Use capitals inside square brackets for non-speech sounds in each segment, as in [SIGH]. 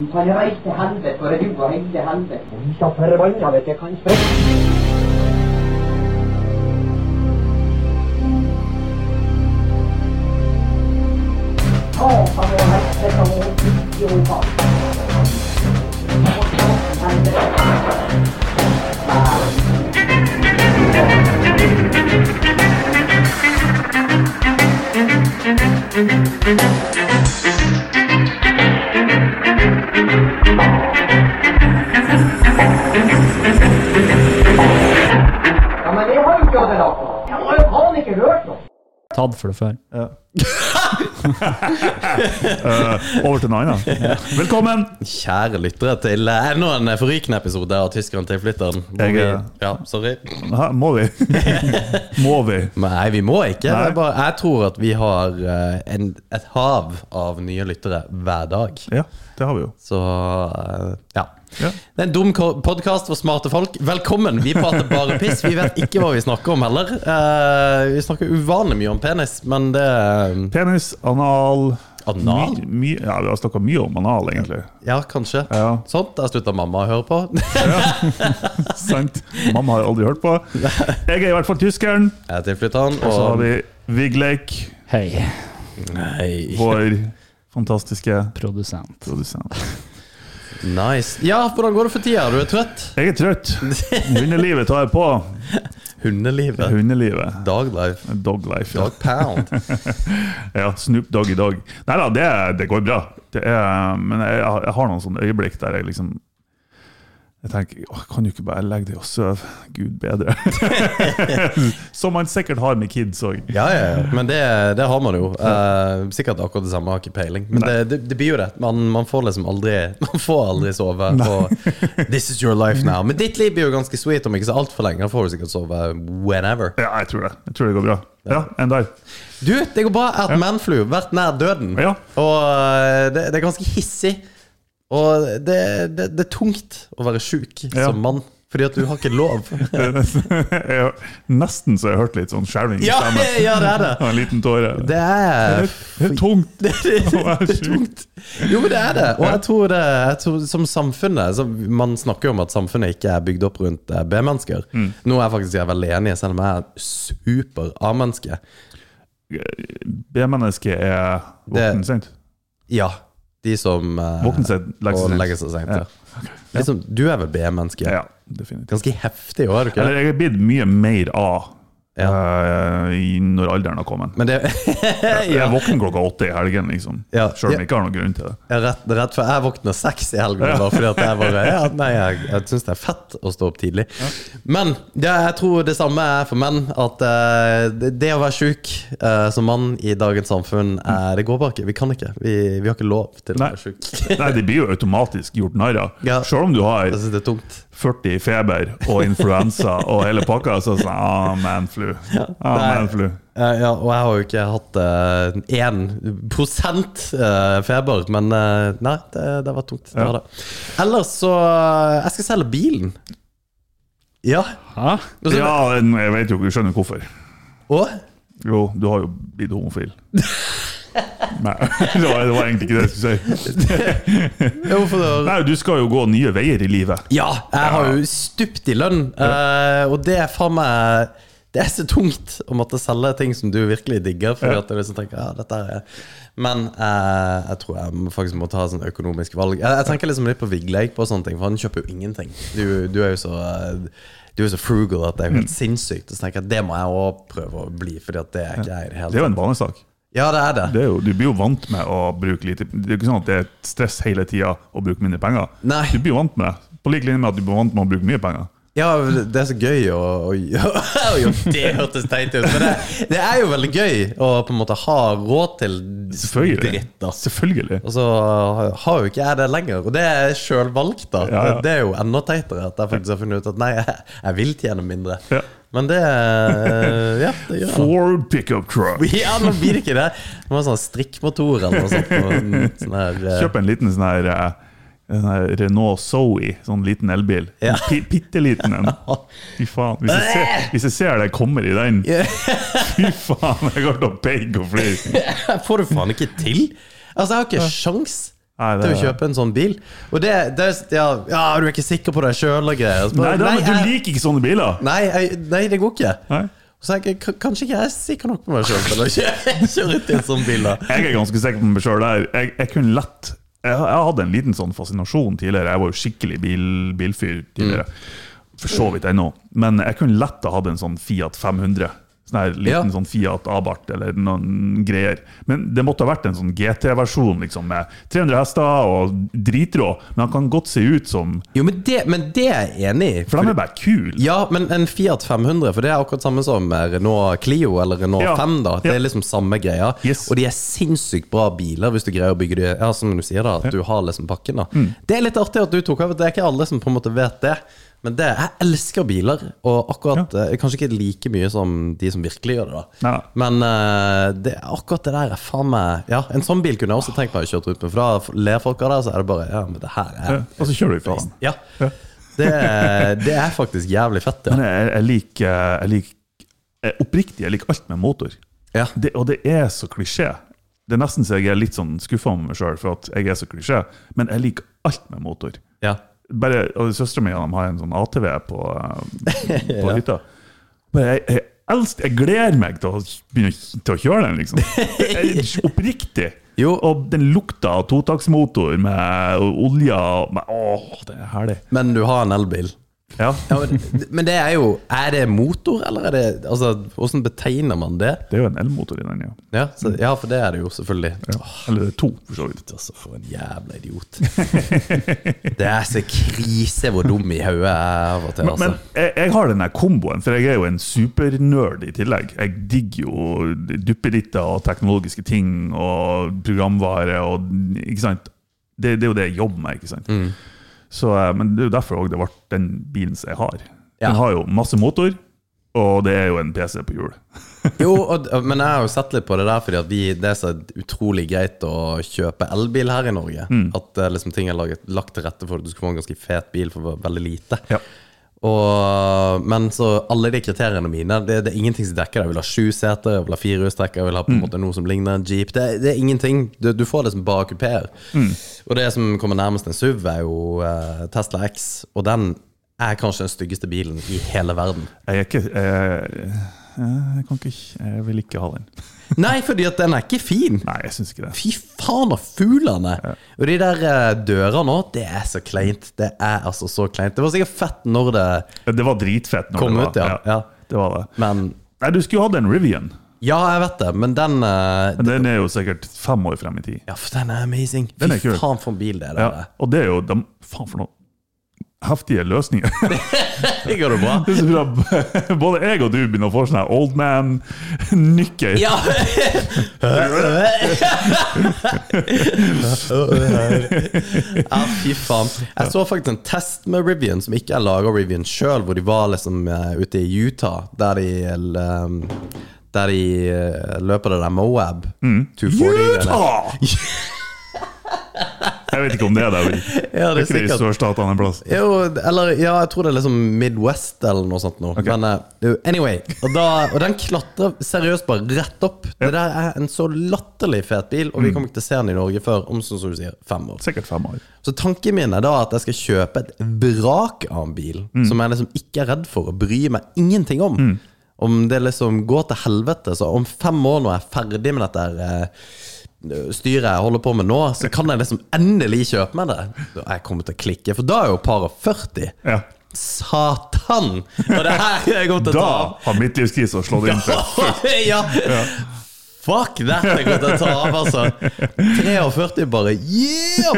Du kan reise til helvete, for du og hele helvete. Vi så forbanna vet jeg kan sprette. Satan og helvete og har jo noe. Jeg har jo faen ikke hørt noe. Tatt for det før. Eh, over til Naina. Velkommen! Kjære lyttere til eh, enda en forrykende episode av Tyskeren til flytteren. Jeg, vi, eh, ja, sorry. Hæ, må vi? [LAUGHS] må vi? Nei, vi må ikke. Jeg, bare, jeg tror at vi har eh, en, et hav av nye lyttere hver dag. Ja, det har vi jo. Så eh, ja. Ja. Det er en dum podkast for smarte folk. Velkommen! Vi prater bare piss. Vi vet ikke hva vi snakker om heller. Uh, vi snakker uvanlig mye om penis, men det Penis, anal Anal? My, my, Ja, vi har snakka mye om anal, egentlig. Ja, kanskje. Ja, Sånt. Der slutta mamma å høre på. [LAUGHS] sant. Mamma har aldri hørt på. Jeg er i hvert fall tyskeren. Jeg er tilflytteren, Og så har vi Vigleik, Hei, Hei. vår fantastiske produsent. produsent. Nice. Ja, hvordan går det for tida? Du er trøtt? Jeg er trøtt. Hundelivet tar jeg på. Hundelivet. Hundelivet. Doglife. Doglife. Ja. Dog pound. [LAUGHS] ja, Snoop Dogg i dag. Nei da, det, det går bra. Det er, men jeg, jeg har noen sånne øyeblikk der jeg liksom jeg tenker, åh, Kan du ikke bare legge deg og sove? Gud bedre. [LAUGHS] Som man sikkert har med kids òg. Ja, ja, ja. Men det, det har man jo. Uh, sikkert akkurat det samme, har ikke peiling. Men det, det, det blir jo det. Man, man får liksom aldri [LAUGHS] Man får aldri sove. This is your life now. Men ditt liv blir jo ganske sweet om ikke så altfor lenge. Da får du sikkert sove whenever. Ja, jeg tror det. Jeg tror det går bra. Ja, enn der. Du, det går bra. Jeg har hatt manflu. Vært nær døden. Ja. Og eh, det, det er ganske hissig. Og det, det, det er tungt å være sjuk Ja. som mann. Fordi at du har ikke lov. [LAUGHS] Er [LAUGHS] nesten, så jeg hørte hørt litt sånn skjelving i Ja, stemmen. [LAUGHS] ja, det er det. Og en liten tåre. Det er Det er tungt det, være det er tungt. Jo, men det er det. Og jeg tror det jeg tror, Som samfunnet så Man snakker jo om at samfunnet ikke er bygd opp rundt eh, B-mennesker. Mm. Nå er jeg faktisk jeg er veldig enig, selv om jeg er super A-menneske. B-mennesket er Det- sent. Ja. De som eh, Våkne seg, legge og seg legger seg sent. Ja. Ja. Liksom, du er vel B-menneske? Ja, definitivt. Ganske heftig er du ikke? Eller jeg er blitt mye mer A Ja. uh, i- når alderen har kommet. Men det [LAUGHS] Jeg ja. er våken klokka åtte i helgen, liksom. Ja. Selv om jeg ikke har noen grunn til det. Jeg er rett, rett for jeg våkner seks i helgen. Bare fordi at jeg bare ja, Nei, jeg, jeg syns det er fett å stå opp tidlig. Men ja, jeg tror det samme er for menn. At uh, det, det å være sjuk uh, som mann i dagens samfunn, eh, det går bare ikke. Vi kan ikke. Vi, vi har ikke lov til å være sjuk. Nei, det blir jo automatisk gjort narr av. Ja. Selv om du har Jeg synes det er tungt. 40 i feber og influensa [LAUGHS] og hele pakka, så sånn Ah, manflu. Ah, man manflu. Eh, ja, og jeg har jo ikke hatt én prosent uh, feber, men uh, nei, det, det var tungt. Det Ja. var det. Ellers så eh, Jeg skal selge bilen. Ja. Hæ? Ja, jeg vet jo ikke, skjønner hvorfor. Og Jo, du har jo blitt homofil. [LAUGHS] [LAUGHS] Nei, det var, det var egentlig ikke det jeg skulle si. [LAUGHS] Nei, Du skal jo gå nye veier i livet. Ja, jeg har jo stupt i lønn, eh, og det er faen meg Det er så tungt å måtte selge ting som du virkelig digger. Fordi Ja. at du liksom tenker, ja, dette er Men eh, jeg tror jeg faktisk må ta sånn økonomisk valg. Jeg, jeg tenker liksom litt på Vigleik på sånne ting, for han kjøper jo ingenting. Du, du er jo så eh, du er så frugal at det er helt sinnssykt. Og så tenker jeg at det må jeg òg prøve å bli, Fordi at det er ikke jeg i det hele Det er jo en vanesak. Ja, det er det. Det er jo, du blir jo vant med å bruke lite Det er jo ikke sånn at det er et stress hele tida å bruke mindre penger. Nei. Du blir jo vant med det. På lik linje med at du blir vant med å bruke mye penger. Ja, det er så gøy å, å, å [LAUGHS] jo, Det hørtes teit ut, men det, det er jo veldig gøy å på en måte ha råd til Selvfølgelig. dritt. da Selvfølgelig. Og så har jo ikke jeg det lenger, og det er sjølvalgt, da. Ja, ja. Det, er jo enda teitere at jeg faktisk har funnet ut at nei, jeg, jeg vil tjene mindre. Ja. Men det Ja, det gjør. Ford pickup truck. [LAUGHS] Ja, nå blir det ikke det. Det var sånn strikkmotor eller noe sånt. og [LAUGHS] Sånn her, eh, Kjøp en liten sånn her eh, en her Renault Zoe, sånn liten elbil. Ja. Bitte liten en. [LAUGHS] Fy faen. Hvis jeg, ser, hvis jeg ser det kommer i den, fy faen, jeg kommer til å peike og flire. Får du faen ikke til. Altså, jeg har ikke sjans Nei, det til å er- kjøpe en sånn bil. Og det, det er ja, ja, du er ikke sikker på deg sjøl og greier. Nei, bare, nei du jeg- liker ikke sånne biler. Nei, jeg, nei, det går ikke. Nei. Så jeg, kanskje ikke jeg er sikker nok på meg sjøl til å [LAUGHS] kjøre, til en sånn bil. da Jeg er ganske sikker på meg sjøl der. Jeg, jeg kunne lett jeg, jeg hadde en liten sånn fascinasjon tidligere. Jeg var jo skikkelig bil, bilfyr tidligere. For så vidt ennå. Men jeg kunne lett ha hatt en sånn Fiat 500. Sånn her liten Ja. sånn Fiat Abarth eller noen greier. Men det måtte ha vært en sånn GT-versjon liksom, med 300 hester og dritrå. Men han kan godt se ut som Jo, men det, men det er jeg enig i. For de er bare kule. Ja, men en Fiat 500, for det er akkurat samme som Renault Clio eller Renault Ja. 5. da Det er liksom samme greia. Yes. Og de er sinnssykt bra biler hvis du greier å bygge de Ja, som du sier, da at du har liksom pakken. da Mm. Det er litt artig at du tok over. Det er ikke alle som på en måte vet det. Men det, jeg elsker biler, og akkurat eh, kanskje ikke like mye som de som virkelig gjør det. da Ja. Men eh, det, akkurat det der er faen meg Ja, en sånn bil kunne jeg også tenkt meg å kjøre ut med, for da ler folk av det, og så er det bare Ja, men det her Ja, er Og så kjører du ifra den. Ja. Ja. Det, det er faktisk jævlig fett, ja. Men jeg, jeg liker jeg liker, Oppriktig, jeg liker alt med motor. ja. det, og det er så klisjé. Det er nesten så jeg er litt sånn skuffa med meg sjøl for at jeg er så klisjé. Men jeg liker alt med motor. ja. Bare, og Søstera mi har en sånn ATV på, eh, [LAUGHS] på hytta. Bare, jeg, jeg, elsker, jeg gleder meg til å begynne til å kjøre den, liksom. [LAUGHS] Oppriktig. Jo. Og den lukta av totaktsmotor med olje med, Åh, det er herlig. Men du har en elbil. Ja, Ja, men, men det er jo Er det motor, eller er det Altså, Hvordan betegner man det? det er jo en elmotor i den, ja. Ja, så, ja for det er det jo selvfølgelig. ja. Eller det er to, for så vidt. Altså, For en jævla idiot. Det er så krise hvor dum i hodet jeg er av og til. Men, Altså. men jeg, jeg har den der komboen, for jeg er jo en supernerd i tillegg. Jeg digger jo duppeditter og teknologiske ting og programvare og Ikke sant? Det, det er jo det jeg jobber med, ikke sant? Mm. Så, eh, men det er jo derfor også det ble den bilen som jeg har. Den har jo masse motor, og det er jo en PC på hjul. [LAUGHS] Jo, og, men jeg har jo sett litt på det der fordi at vi, det er så utrolig greit å kjøpe elbil her i Norge. At eh, liksom, ting er laget, lagt til rette for at du skal få en ganske fet bil for veldig lite. Ja. Og, men så alle de kriteriene mine Det, det er ingenting som dekker det. Jeg vil ha sju seter, jeg vil ha firehjulstrekk, jeg vil ha på en måte noe som ligner en jeep. Det, det er ingenting. Du, du får det som bare kupeer. Og det som kommer nærmest en SUV, er jo eh, Tesla X. Og den er kanskje den styggeste bilen i hele verden. Jeg er ikke jeg, jeg kan ikke Jeg vil ikke ha den. Nei, fordi at den er ikke fin. Nei, jeg synes ikke det. Fy faen av fuglene! Og de der eh, dørene òg, det er så kleint. Det er altså så kleint. Det var sikkert fett når det Det var dritfett når kom det var. ut, ja. ja. Det var det. Men Nei, du skulle jo hatt en Rivian. Ja, jeg vet det, men den eh, Men den er jo sikkert fem år frem i tid. Ja, for den er amazing. Den Fy er faen for en bil det er. Ja, og det er jo de, Faen for noe heftige løsninger. [LAUGHS] Det går jo bra. Det er så bra. [LAUGHS] Både jeg og du begynner å få sånn old man-nykker. Ja! [LAUGHS] ja, fy faen. Jeg så faktisk en test med Rivian, som ikke er laga Rivian sjøl, hvor de var liksom eh, ute i Utah, der de um, Der de eh, løper det der Moab. 240 Utah! Jeg vet ikke om det er der. [LAUGHS] Ja, det er ikke sikkert. sørstatene en plass? Jo, eller ja, jeg tror det er liksom Midwest eller noe sånt noe. Men uh, anyway. Og, da, og den klatrer seriøst bare rett opp. Det der er en så latterlig fet bil, og vi kommer ikke til å se den i Norge før om som du sier, fem år. Sikkert fem år. Så tanken min er da at jeg skal kjøpe et vrak av en bil som jeg liksom ikke er redd for og bryr meg ingenting om. Om det liksom går til helvete, så om fem år når jeg er ferdig med dette her, eh, styret jeg holder på med nå, så kan jeg liksom endelig kjøpe meg det. Jeg kommer til å klikke, for da er jo par og 40. Ja. Satan! Og det her er jeg kommer til å Da har har midtlivskrisa slått inn. For. [LAUGHS] ja. Fuck that! Jeg kommer til å ta av, altså. 43 bare Yeah!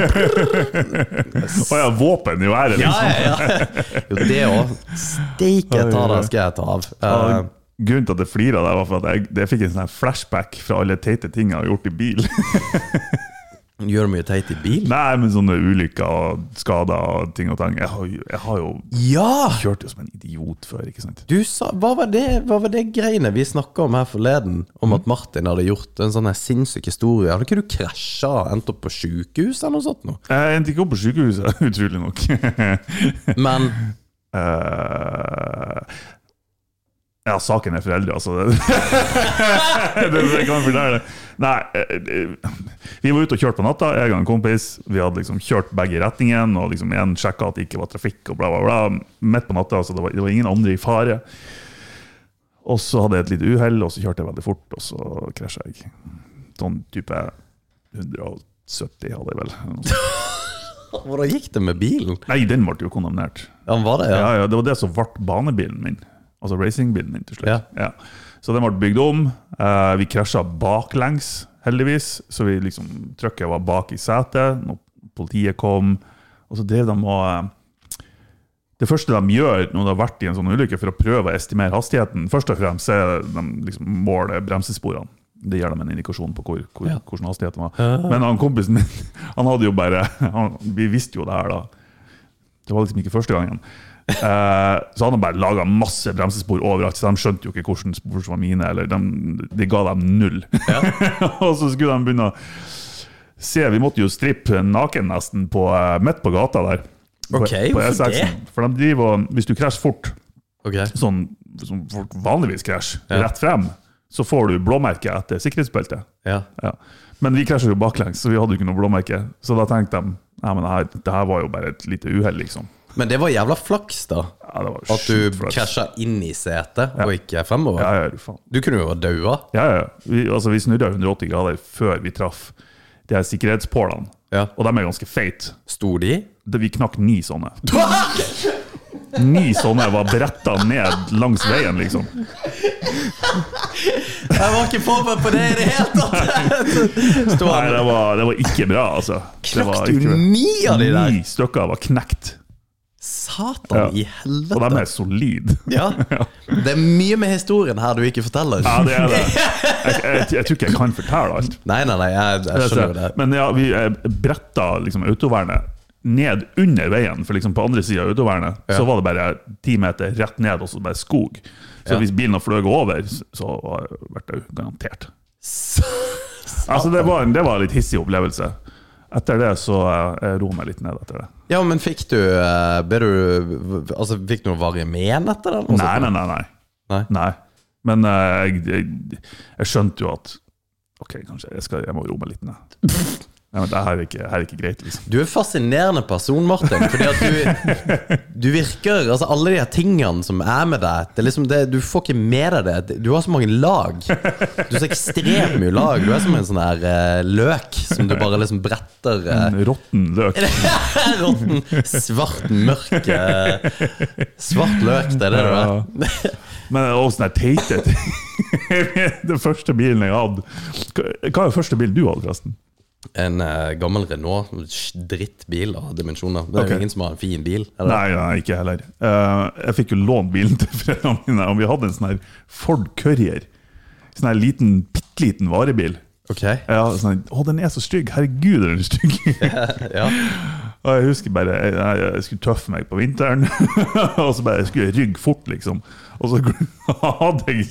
Å ja, våpen i været, Ja, liksom. ja, ja. Jo, det òg. Steike ta, det skal jeg ta av. Ja, Eh, Grunnen til at jeg flirer der, var for at jeg, jeg fikk en sånn flashback fra alle teite ting jeg har gjort i bil. [LAUGHS] gjør mye teit i bil? Nei, men sånne ulykker og skader og ting og tang. Jeg har, jeg har jo Ja! kjørt jo som en idiot før, ikke sant? Du sa, hva, var det, hva var det greiene vi snakka om her forleden? Om at Martin hadde gjort en sånn her sinnssyk historie. Hadde ikke du krasja og endt opp på sjukehus eller noe sånt? Nå? Jeg endte ikke opp på sykehuset, [LAUGHS] utrolig nok. Men [LAUGHS] Eh, ja, saken er foreldre, altså. [LAUGHS] det, det, kan fortelle. Nei, eh, vi var ute og kjørte på natta, jeg og en kompis. Vi hadde liksom kjørt begge i retningen, og liksom én sjekka at det ikke var trafikk, og bla, bla, bla. Midt på natta, så det var, det var ingen andre i fare. Og så hadde jeg et lite uhell, og så kjørte jeg veldig fort, og så krasja jeg. Sånn type 170 hadde jeg vel. [LAUGHS] hvordan gikk det med bilen? Nei, den ble jo kondemnert. Ja, var det, ja? Ja, ja, Det var det som ble banebilen min. Altså racingbilen min til slutt. Ja. Ja. Så den ble bygd om. Eh, vi krasja baklengs, heldigvis. Så vi liksom, trykket var bak i setet når politiet kom. Og så drev de og eh, Det første de gjør når det har vært i en sånn ulykke for å prøve å estimere hastigheten, først og fremst er de liksom måler bremsesporene. Det gir dem en indikasjon på hvor, hvor, Ja. hvordan hastigheten var. Men han kompisen min, [LAUGHS] han hadde jo bare han, Vi visste jo det her da. Det var liksom ikke første gangen. Eh, så han de bare laga masse bremsespor overalt, så de skjønte jo ikke hvilke spor som var mine. Eller de, de ga dem null. [LAUGHS] og så skulle de begynne å se Vi måtte jo strippe naken nesten på, eh, midt på gata der. På, Ok, på hvorfor E6-en. For de driver og Hvis du krasjer fort, okay. sånn som folk vanligvis krasjer, Ja. rett frem, så får du blåmerke etter sikkerhetsbeltet. Ja. Ja. Men vi krasja jo baklengs, så vi hadde jo ikke noe blåmerke. Så da tenkte de Nei, men det her, det her var jo bare et lite uhell, liksom. Men det var jævla flaks, da. Ja, det var At du krasja inn i setet og ikke fremover. Ja, ja, faen. Du kunne jo ha daua. Ja, ja. Vi, altså, vi snudde 180 grader før vi traff de her sikkerhetspålene. Ja. Og de er ganske feite. Sto de? Det- Vi knakk ni sånne. [LAUGHS] Ni sånne var bretta ned langs veien, liksom. Jeg var ikke forberedt på det i det hele tatt! Nei, det var, det var ikke bra, altså. Knakk du ni av de der? Ni stykker var knekt. Satan i Og de er solide. [LAUGHS] Ja. Det er mye med historien her du ikke forteller. Ja, det er det. [LAUGHS] Jeg, jeg, jeg tror ikke jeg kan fortelle alt. Nei, nei, nei, jeg, jeg skjønner det. Men ja, vi eh, bretta liksom autovernet ned under veien, for liksom på andre sida av autovernet Ja. så var det bare ti meter rett ned, og så bare skog. Så Ja. hvis bilen hadde fløyet over, så ble det garantert. Altså, det var, en, det var en litt hissig opplevelse. Etter det så eh, jeg roer meg litt ned etter det. Ja, men fikk du eh, Ble du Altså, fikk du noe varige men etter det? Nei, nei, nei. nei. Nei. nei. Men eh, jeg, jeg, jeg skjønte jo at Ok, kanskje jeg, skal, jeg må roe meg litt ned. [LAUGHS] Nei, men det her er ikke, her er ikke greit, liksom. Du er en fascinerende person, Martin. Fordi at du, du virker Altså Alle de her tingene som er med deg det er liksom det, Du får ikke med deg det. Du har så mange lag. Du har så ekstremt mye lag. Du er som en sånn her eh, løk som du bare liksom bretter eh, En råtten løk. [LAUGHS] Råtten, svart, mørk eh, Svart løk, det er det du er. Men [LAUGHS] det er også sånn teite ting. Den første bilen jeg hadde hva er den første bilen du hadde, forresten? En uh, gammel Renault, drittbil av dimensjoner. Det er okay. jo ingen som har en fin bil. Eller? Nei, nei, ikke heller. Uh, jeg fikk jo lånt bilen [LAUGHS] til foreldrene mine, og vi hadde en sånn her Ford Courier. Sånn her liten, bitte liten varebil. Ok, Ja, sånn, å, den er så stygg! Herregud, den er stygg! [LAUGHS] ja Og jeg husker bare jeg, jeg, skulle tøffe meg på vinteren, [LAUGHS] og så bare jeg skulle jeg rygge fort, liksom. Og så [LAUGHS] hadde jeg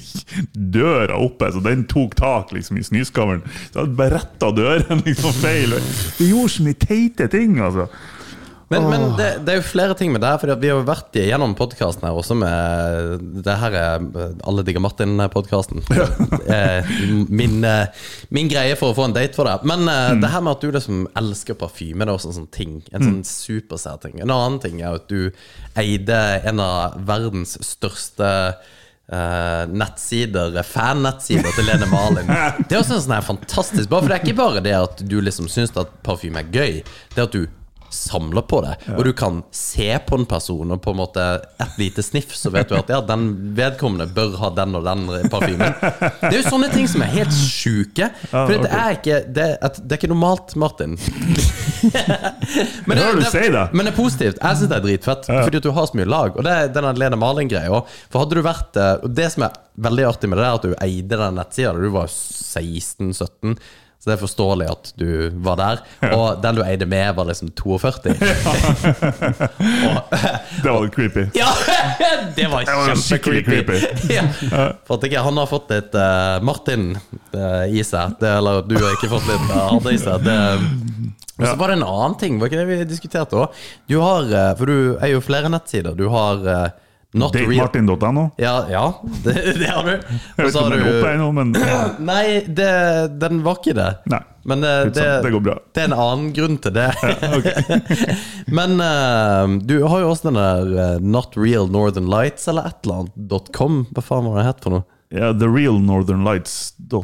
døra oppe, så den tok tak liksom i snøskavlen. Så jeg hadde bare retta døren [LAUGHS] liksom feil. Det gjorde så mye teite ting, altså. Men, men det, det er jo flere ting med det her. For vi har jo vært igjennom podkasten her også med Det her er eh, Alle digger Martin-podkasten. Min, eh, min greie for å få en date for deg. Men mm. det her med at du liksom elsker parfyme, det er også en sånn ting. En sånn supersær ting. En annen ting er at du eide en av verdens største Uh, nettsider, fan-nettsider til Lene Malin. [LAUGHS] Det er også en sånn her fantastisk Bare for det er ikke bare det at du liksom syns at parfyme er gøy, det er at du samler på det. Og du kan se på en person, og på en måte et lite sniff, så vet du at ja, den vedkommende bør ha den og den parfymen. Det er jo sånne ting som er helt sjuke. For det er ikke det, er- det er ikke normalt, Martin. [LAUGHS] men, det, det. men det er positivt. Jeg syns det er dritfett, fordi at du har så mye lag. Og det er den Lene Maling-greia. For hadde du vært eh, det som er veldig artig med det, er at du eide den nettsida da du var 16-17. Så det er forståelig at du var der. Og den du eide med, var liksom 42. [LAUGHS] og, Det var litt creepy. ja, [LAUGHS] det var var kjempecreepy. [LAUGHS] ja. For at ikke han har fått litt uh, Martin uh, i seg, det, eller du har ikke fått litt uh, Hadde i seg. Det, og så var det en annen ting, var ikke det vi diskuterte òg? Du har, eh, for du er jo flere nettsider. Du har uh, Not Datemartin.no. Ja, ja [LAUGHS] det, det har du. Og så har du ennå, men [CLEARS THROAT] Nei, det, den var ikke det. Nei. Men det, Litt sånn, det går bra. det er en annen grunn til det. [LAUGHS] [LAUGHS] Men uh, du har jo også den der eh, Not Real Northern Lights eller et eller annet .com. Hva faen var det het for noe? ja, The Real Northern Lights .no.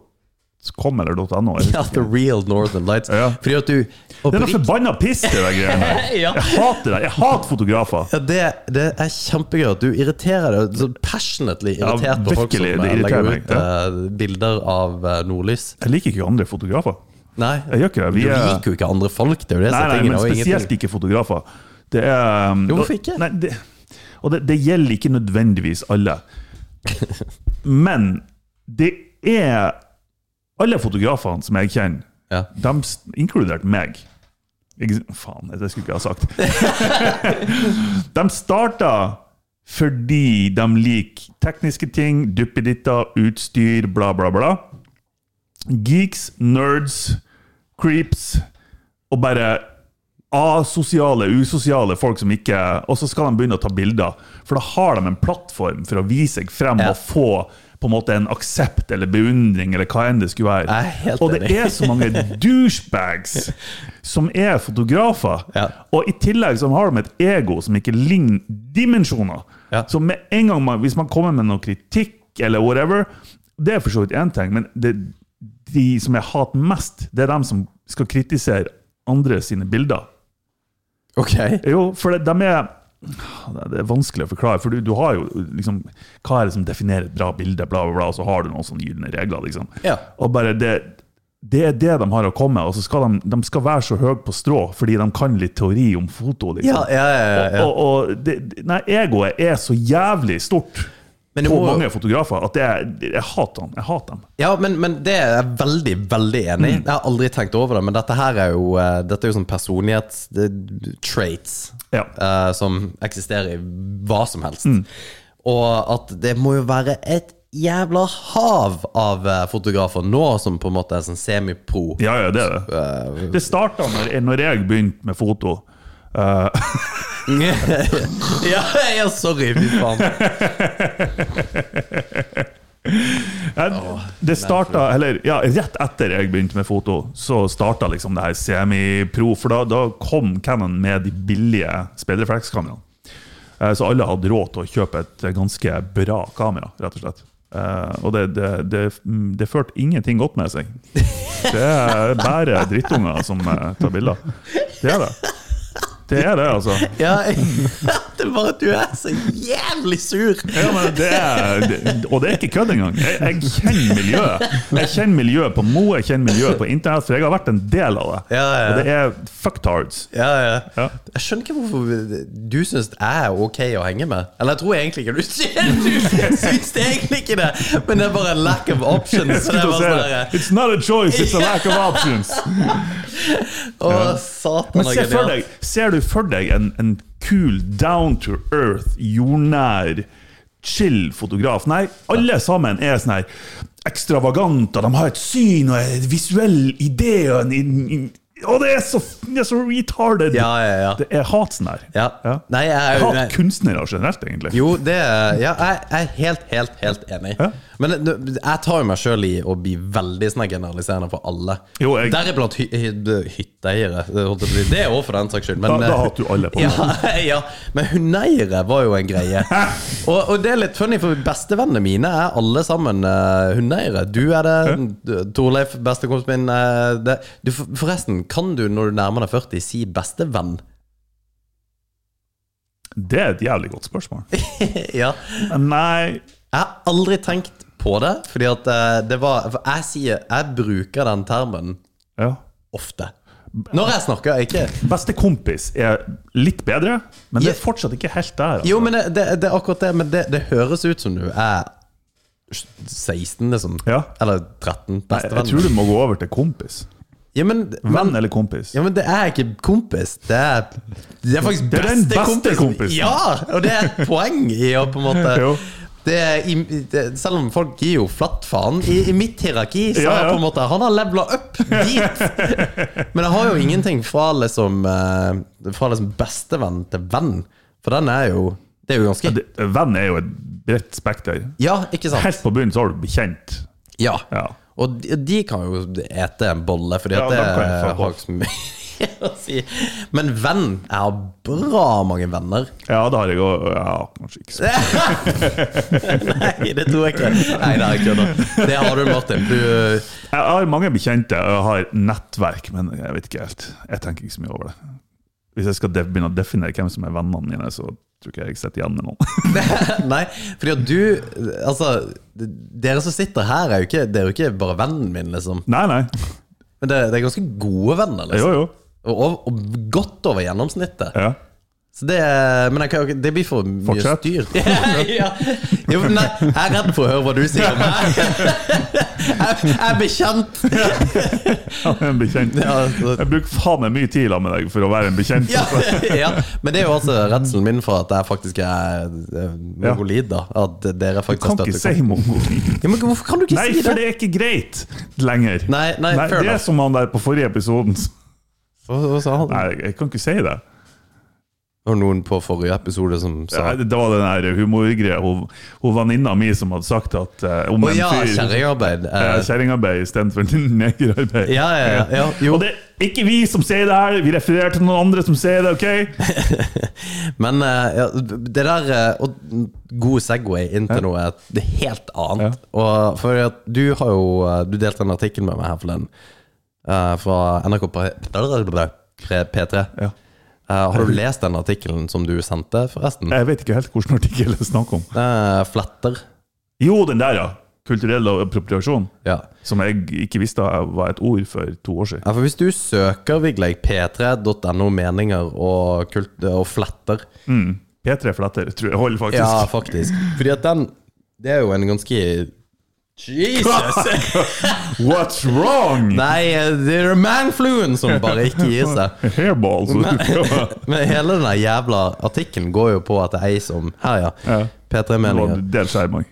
jeg Ja, The. Real Northern Lights. Ja. Fordi at du Det er noe forbanna piss, det der greiene der. [LAUGHS] Ja. Jeg hater det. Jeg hater fotografer. ja, det, det er kjempegøy at du irriterer deg så passionately Ja, irritert på folk som eh, legger ut eh, bilder av eh, nordlys. Jeg liker ikke andre fotografer. Nei, Jeg gjør ikke det. Vi du liker jo ikke andre folk. Det er jo det nei, nei, men spesielt ingenting- ikke fotografer. Det er um, Jo, hvorfor ikke? Nei, det, og det, det gjelder ikke nødvendigvis alle. [LAUGHS] Men det er Alle fotografene som jeg kjenner, Ja. de, inkluderte inkludert meg jeg, Faen, det skulle ikke jeg ha sagt. [LAUGHS] de starta fordi de liker tekniske ting, duppeditter, utstyr, bla, bla, bla. Geeks, nerds, creeps og bare asosiale, usosiale folk som ikke Og så skal de begynne å ta bilder. For da har de en plattform for å vise seg frem Ja. og få på en måte en aksept eller beundring, eller hva enn det skulle være. Jeg er helt og det er så mange [LAUGHS] douchebags som er fotografer. Ja. Og i tillegg så har de et ego som ikke ligner dimensjoner. Ja. Så med en gang man, hvis man kommer med noe kritikk eller whatever, det er for så vidt én ting, men det, de som jeg hater mest, det er dem som skal kritisere andre sine bilder. Ok. Jo, for de er Det er vanskelig å forklare, for du, du har jo liksom Hva er det som definerer et bra bilde, bla, bla, bla, og så har du noen sånne gylne regler, liksom. Ja. Og bare det det er det de har å komme med. Og så skal de, de skal være så høye på strå fordi de kan litt teori om foto. liksom. Ja, ja, ja, ja, ja. Og, og det, nei, egoet er så jævlig stort Men på må- mange fotografer at jeg, jeg hater dem. Jeg hater dem. Ja, men, men det er jeg veldig, veldig enig i. Jeg har aldri tenkt over det, men dette her er jo, eh, dette er jo sånn personlighetstraits Ja. uh, som eksisterer i hva som helst. Og at det må jo være et jævla hav av eh, fotografer nå som på en måte er sånn semipro. Ja, ja, det er det. Eh, Det starta når, når jeg begynte med foto. Eh, [LAUGHS] ja, ja, sorry, fy faen. [LAUGHS] det starta, eller ja, Rett etter jeg begynte med foto, så starta liksom det her semipro. For da, da kom Canon med de billige speilreflekskameraene. Eh, Så alle hadde råd til å kjøpe et ganske bra kamera, rett og slett. Eh, og det, det, det, det førte ingenting godt med seg. Det er bare drittunger som tar bilder. Det er det. Det er det, altså. [LAUGHS] Ja, [LAUGHS] det er bare at du er så jævlig sur. Ja, men det er, og det er ikke kødd engang. Jeg, jeg kjenner miljøet. Jeg kjenner miljøet på Mo, jeg kjenner miljøet på internett, for jeg har vært en del av det. Ja, ja. Og det er fucktards. Ja, ja. Ja. Jeg skjønner ikke hvorfor du syns jeg er ok å henge med. Eller jeg tror egentlig ikke du [LAUGHS] syns det, egentlig ikke det, men det er bare en lack of options. Så det er bare det. sånn It's not a choice, it's a lack of options. Å, satan. Men og se for deg, ser du for deg en, en kul, down to earth, jordnær, chill fotograf? Nei, alle sammen er sånn her ekstravagante, de har et syn og en visuell idé og en, og det er så, det er så retarded! Ja, ja, ja. Det er hat sånn her. ja. Ja. Nei, jeg Jeg er hat kunstnere generelt, egentlig. Jo, det Ja, jeg jeg er helt, helt, helt enig. Men jeg tar jo meg sjøl i å bli veldig sånn generaliserende for alle. Jo, jeg- Deriblant hy hy hytteeiere. Det er òg for den saks skyld. Men, Da- da eh, hater du alle på ja, [LAUGHS] ja, men hundeeiere var jo en greie. [LAUGHS] Og, og det er litt funny, for bestevennene mine er alle sammen uh, hundeeiere. Du er det, Torleif, bestekompisen min. Uh, det. Du, forresten, kan du når du nærmer deg 40 si bestevenn? Det er et jævlig godt spørsmål. [LAUGHS] ja. Nei Jeg har aldri tenkt på det, fordi at eh, det var For jeg sier Jeg bruker den termen ja. ofte. Når jeg snakker, ikke Bestekompis er litt bedre, men det er fortsatt ikke helt der. altså. Jo, men det, det, det er akkurat det, men det, det høres ut som du er 16, liksom. Ja. Eller 13. Bestevenn. jeg tror du må gå over til kompis. Ja, men, Venn eller kompis. ja, men det er ikke kompis. Det er, det er faktisk Det er den beste beste kompisen. kompisen. Ja! Og det er et poeng i å på en måte [LAUGHS] Jo. Det i, det, Selv om folk gir jo flatt faen, i, i mitt hierarki så Ja, ja. på en måte Han har levela opp dit! [LAUGHS] Men jeg har jo ingenting fra liksom eh, Fra liksom bestevenn til venn. For den er jo Det er jo ganske Det- Venn er jo et bredt spekter. Ja, ikke sant? Helt på bunnen så har du bekjent. Ja. Ja. Og de, de kan jo ete en bolle, Fordi Ja, at det har ikke så mye å si. Men venn Jeg har bra mange venner. ja, det har jeg òg. Ja, kanskje ikke så [LAUGHS] Nei, det tror jeg ikke. Nei, det er kødda. Det har du, Martin. Du Jeg har mange bekjente, og jeg har nettverk, men jeg vet ikke helt. Jeg tenker ikke så mye over det. Hvis jeg skal begynne å definere hvem som er vennene mine, så tror ikke jeg sitter igjen med noen. [LAUGHS] Nei, fordi at du Altså, dere som sitter her, er jo ikke, det er jo ikke bare vennen min, liksom. Nei, nei. Men det, det er ganske gode venner, liksom. Jo, jo. Og, og, godt over gjennomsnittet. Ja. Så det, men jeg kan, det blir for mye Fortsett. styr. [LAUGHS] ja. Jo, nei, jeg er redd for å høre hva du sier om meg. [LAUGHS] Jeg, jeg er bekjent. Er en bekjent. Ja, så- Jeg bruker faen meg mye tid sammen med deg for å være en bekjent. Ja, [LAUGHS] ja, men det er jo også redselen min for at jeg faktisk er mongolid, da. At dere Du faktisk kan har ikke si mongolid. ja, Men hvorfor kan du ikke Nei, si for det? det er ikke greit lenger. Nei, nei, nei det er som han der på forrige episoden. Hva, hva sa han? Nei, jeg kan ikke si det. Det var noen på forrige episode som sa Ja, det var den der humorgreia. Hun, hun venninna mi som hadde sagt at uh, om en ja, fyr kjerringarbeid. Uh, Eh, Kjerringarbeid istedenfor [LAUGHS] negerarbeid. Ja, ja, ja, ja, jo. Og det er ikke vi som sier det her, vi refererer til noen andre som sier det, OK? [LAUGHS] Men uh, ja, det der Og god Segway inn til noe er helt annet. Og for at du har jo Du delte en artikkel med meg her forleden eh, fra NRK P- P3. Ja. Uh, har du lest den artikkelen som du sendte, forresten? Jeg vet ikke helt hvilken artikkel det er snakk om. Uh, fletter. Jo, den der, ja. Kulturell appropriasjon. Ja. Som jeg ikke visste var et ord for to år siden. ja, for hvis du søker Vigleik p3.no meninger og, kult, og fletter Mm. P3 fletter, tror jeg holder, faktisk. Ja, faktisk. Fordi at den Det er jo en ganske Jesus! [LAUGHS] What's wrong? Nei, det er manfluen som bare ikke gir seg. [LAUGHS] Hairballs. Men. [LAUGHS] Men hele den jævla artikkelen går jo på at det er ei som Her, ja. Ja. P3-meninger. Del skjerm òg.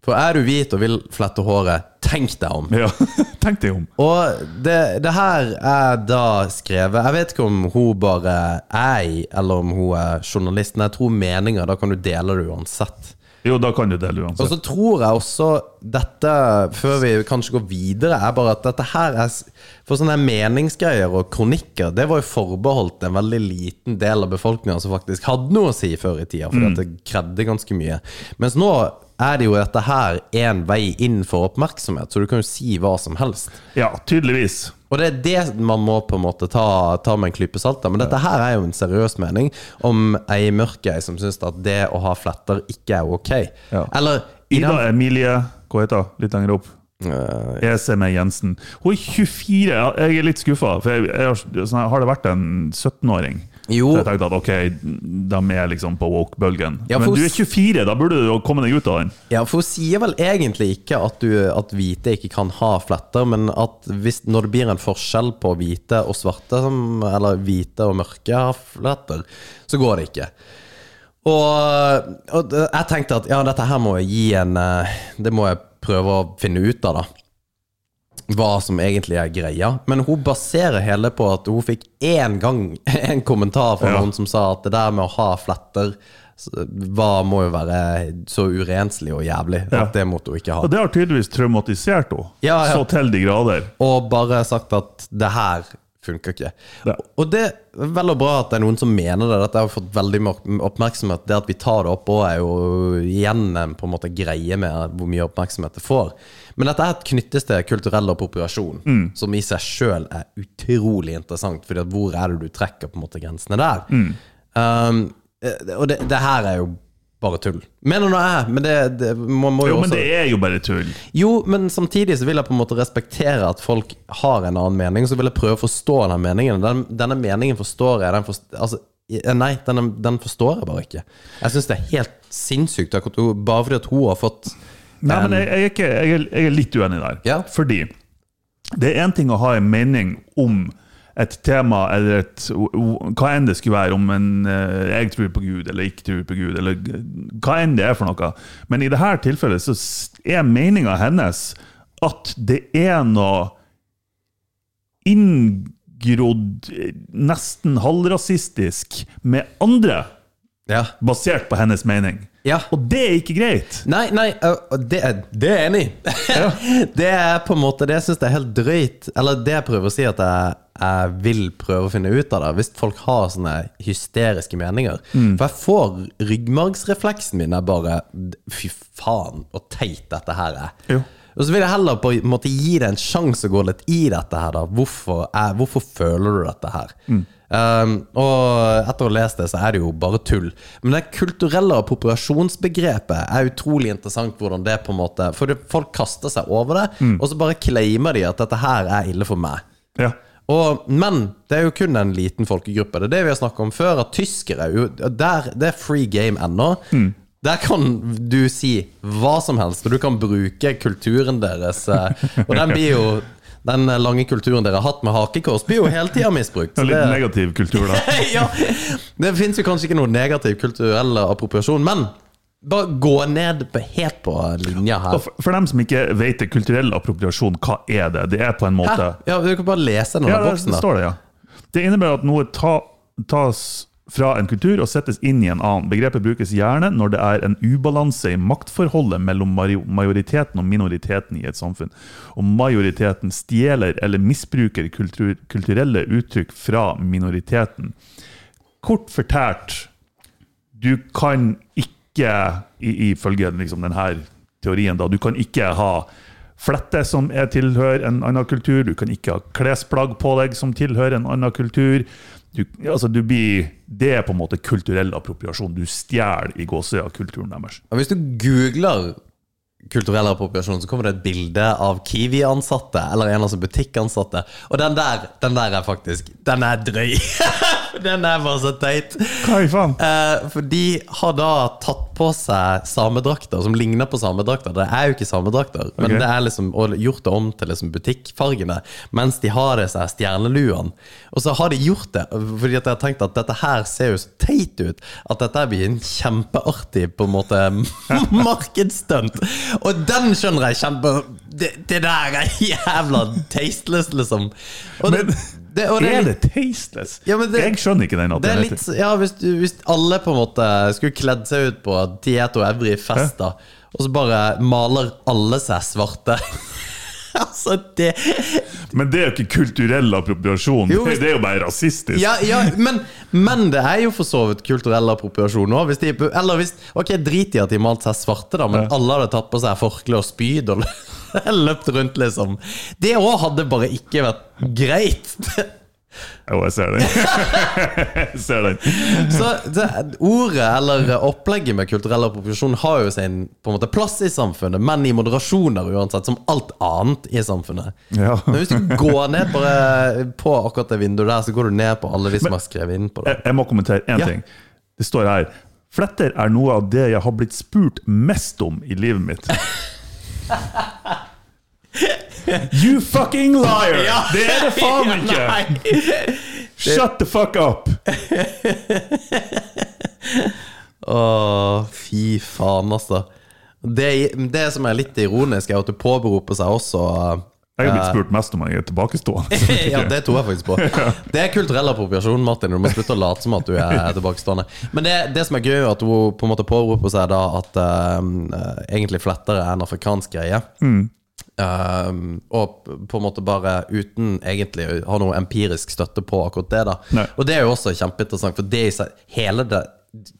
For er du hvit og vil flette håret, tenk deg om. Ja. Tenk deg om. Og det, det her er da skrevet Jeg vet ikke om hun bare er ei, eller om hun er journalist. Men jeg tror meninger, da kan du dele det uansett. Jo, da kan du dele Og så tror jeg også dette, før vi kanskje går videre, er bare at dette her er For sånne meningsgreier og kronikker, det var jo forbeholdt en veldig liten del av befolkninga som faktisk hadde noe å si før i tida, for det krevde ganske mye. Mens nå er det jo dette her en vei inn for oppmerksomhet, så du kan jo si hva som helst. Ja, tydeligvis. Og det er det man må på en måte ta, ta med en klype salt. Men dette her er jo en seriøs mening om ei mørkei som syns at det å ha fletter ikke er ok. Ja. Eller Ida den, Emilie, hva heter hun? Litt lenger opp. Jeg ser meg Jensen. Hun er 24. Jeg er litt skuffa, for jeg, jeg, har- sånn, har det vært en 17-åring Jo. Så jeg tenkte at ok, de er liksom på woke-bølgen. Ja, Men du er 24, da burde du jo komme deg ut av den. Ja, for hun sier vel egentlig ikke at, du, at hvite ikke kan ha fletter, men at hvis, når det blir en forskjell på hvite og svarte, eller hvite og mørke har fletter, så går det ikke. Og, og jeg tenkte at ja, dette her må jeg gi en eh, Det må jeg prøve å finne ut av, da. Hva som egentlig er greia. Men hun baserer hele på at hun fikk én gang [LAUGHS] en kommentar fra Ja. noen som sa at det der med å ha fletter hva må jo være så urenslig og jævlig Ja. at det måtte hun ikke ha. Og det har tydeligvis traumatisert henne. Ja. Så til de grader. Og bare sagt at det her funker ikke. Ja. Og det er vel og bra at det er noen som mener det. Dette har fått veldig oppmerksomhet. Det at vi tar det opp òg, er jo igjen en på en måte greie med hvor mye oppmerksomhet det får. Men dette her knyttes til kulturell appropriasjon, Mm. som i seg sjøl er utrolig interessant. Fordi hvor er det du trekker på en måte grensene der? Mm. Um, eh, og det, det her er jo bare tull. Mener nå jeg, men det, det må, må jo, Jo, men det er jo bare tull. Jo, men samtidig så vil jeg på en måte respektere at folk har en annen mening, så vil jeg prøve å forstå den meningen. Den, denne meningen forstår jeg. Den forstår, altså, eh, nei, den, den forstår jeg bare ikke. Jeg syns det er helt sinnssykt, bare fordi at hun har fått Nei, men jeg, jeg, er ikke, jeg, er, jeg er litt uenig der. Ja. Fordi det er én ting å ha en mening om et tema, eller et, hva enn det skulle være, om en, eh, jeg tror på Gud eller ikke tror på Gud, eller hva enn det er for noe. Men i dette tilfellet så er meninga hennes at det er noe inngrodd, eh, nesten halvrasistisk, med andre, Ja. basert på hennes mening. ja. Og det er ikke greit. Nei, nei, det, er- det er enig ja. [LAUGHS] det er på en måte Det syns jeg er helt drøyt. Eller det jeg prøver å si, at jeg, jeg vil prøve å finne ut av det. Hvis folk har sånne hysteriske meninger. For jeg får ryggmargsrefleksen min er bare Fy faen, så teit dette her er. Jo. Og så vil jeg heller på en måte gi det en sjanse å gå litt i dette her, da. Hvorfor, er, hvorfor føler du dette her? Um, og etter å ha lest det, så er det jo bare tull. Men det kulturelle appropriasjonsbegrepet er utrolig interessant. hvordan det på en måte For folk kaster seg over det, og så bare claimer de at dette her er ille for meg. Ja. Og, men det er jo kun en liten folkegruppe. Det er det vi har snakket om før. At tyskere er der, Det er free game ennå. Der kan du si hva som helst, og du kan bruke kulturen deres. eh, Og den blir jo Den lange kulturen dere har hatt med hakekors, blir jo hele tida [LAUGHS] misbrukt. En så litt det- negativ kultur, da. [LAUGHS] ja, Det fins jo kanskje ikke noe negativ kulturell appropriasjon, men bare gå ned på, helt på linja her. For, for dem som ikke vet det, kulturell appropriasjon, hva er det? Det er på en måte Hæ? Ja, Du kan bare lese den Ja, boksen. boksen. det står det, ja. Det innebærer at noe ta, tas fra en kultur og settes inn i en annen. Begrepet brukes gjerne når det er en ubalanse i maktforholdet mellom majoriteten og minoriteten i et samfunn. Og majoriteten stjeler eller misbruker kultur, kulturelle uttrykk fra minoriteten. Kort fortalt, du kan ikke, ifølge liksom denne teorien, da, du kan ikke ha flette som er tilhører en annen kultur, du kan ikke ha klesplagg på deg som tilhører en annen kultur. Du, altså du blir, det er på en måte kulturell appropriasjon. Du stjeler i gåsøya kulturen deres. Hvis du googler kulturell appropriasjon, så kommer det et bilde av Kiwi-ansatte eller en av sånne butikkansatte. Og den der, den der er faktisk Den er drøy! [LAUGHS] [LAUGHS] den er bare så teit. Hva i faen? Eh, for de har da tatt på seg samedrakter som ligner på samedrakter. Det er jo ikke samedrakter, men det er liksom og gjort det om til liksom butikkfargene. Mens de har disse stjerneluene. Og så har de gjort det fordi at jeg har tenkt at dette her ser jo så teit ut at dette blir en kjempeartig på en måte [LAUGHS] markedsstunt. Og den skjønner jeg kjempe Det, det der er jævla tasteless, liksom. Og Men det, det er det tasteless? Ja, det- jeg skjønner ikke den. Det er litt, ja, hvis, hvis alle på en måte skulle kledd seg ut på Tieto Evry-fest, da, og så bare maler alle seg svarte [LAUGHS] Altså, det Men det er jo ikke kulturell appropriasjon. Jo, hvis- Det er jo bare rasistisk. Ja, ja men, men det er jo for så vidt kulturell appropriasjon òg. Eller hvis Ok, drit i at de malte seg svarte, da, men Ja. alle hadde tatt på seg forkle og spyd og [LAUGHS] løpt rundt, liksom. Det òg hadde bare ikke vært greit. Jo, jeg ser den. [LAUGHS] jeg ser den. Så det, ordet eller opplegget med kulturell appropriasjon har jo sin på en måte plass i samfunnet, men i moderasjoner uansett, som alt annet i samfunnet. Ja. Men hvis du går ned bare på akkurat det vinduet der, så går du ned på alle de som har skrevet inn på det. Jeg, jeg må kommentere én Ja. ting. Det står her Fletter er noe av det jeg har blitt spurt mest om i livet mitt. [LAUGHS] You fucking liar! Det er det faen ikke! Nei. [LAUGHS] Shut the fuck up! [LAUGHS] Åh, fy faen, altså. Det, det som er litt ironisk, er at du påberoper seg også Jeg har blitt spurt mest om jeg er [LAUGHS] tilbakestående. ja, det tror jeg faktisk på. [LAUGHS] Det er kulturell appropriasjon, Martin. Du må slutte å late som at du er [LAUGHS] tilbakestående. Men det, det som er gøy, er at hun på en måte påroper seg da at eh, egentlig flettere er en afrikansk greie. Um, og på en måte bare uten egentlig å ha noe empirisk støtte på akkurat det. da Nei. Og det er jo også kjempeinteressant, for det i seg, hele, det,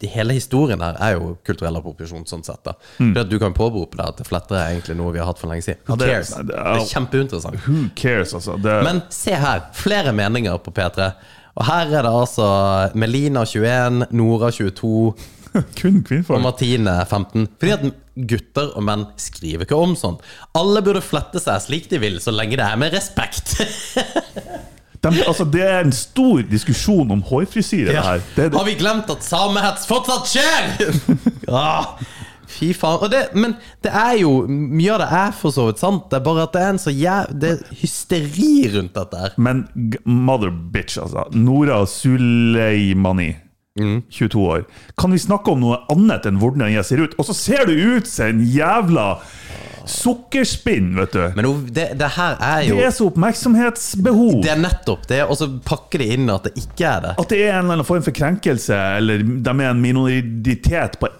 hele historien her er jo kulturell appropriasjon. sånn sett da For at Du kan påberope deg at flettere er egentlig noe vi har hatt for lenge siden. Who Ja, det- cares? det er- er kjempeinteressant. Who cares, altså? Det, Men se her, flere meninger på P3. Og her er det altså Melina 21, Nora 22 [LAUGHS] Kun og. Martine 15. Fordi at gutter og menn skriver ikke om sånn. Alle burde flette seg slik de vil, så lenge det er med respekt. [LAUGHS] De, altså, det er en stor diskusjon om hårfrisyre, det her. Det, Har vi glemt at samehets fortsatt skjer?! [LAUGHS] ah, fy faen. Det, men det er jo Mye av det er for så vidt sant. Det er bare at det er en så jæv... Det er hysteri rundt dette her. Men mother bitch, altså. Nora Suleimani. Mm. 22 år. Kan vi snakke om noe annet enn hvordan jeg ser ut? Og så ser du ut som en jævla sukkerspinn, vet du. Men det, det her er jo Det er så oppmerksomhetsbehov. Det er nettopp det, og så pakker de inn at det ikke er det. At det er en eller annen form for krenkelse, eller de er en minoritet på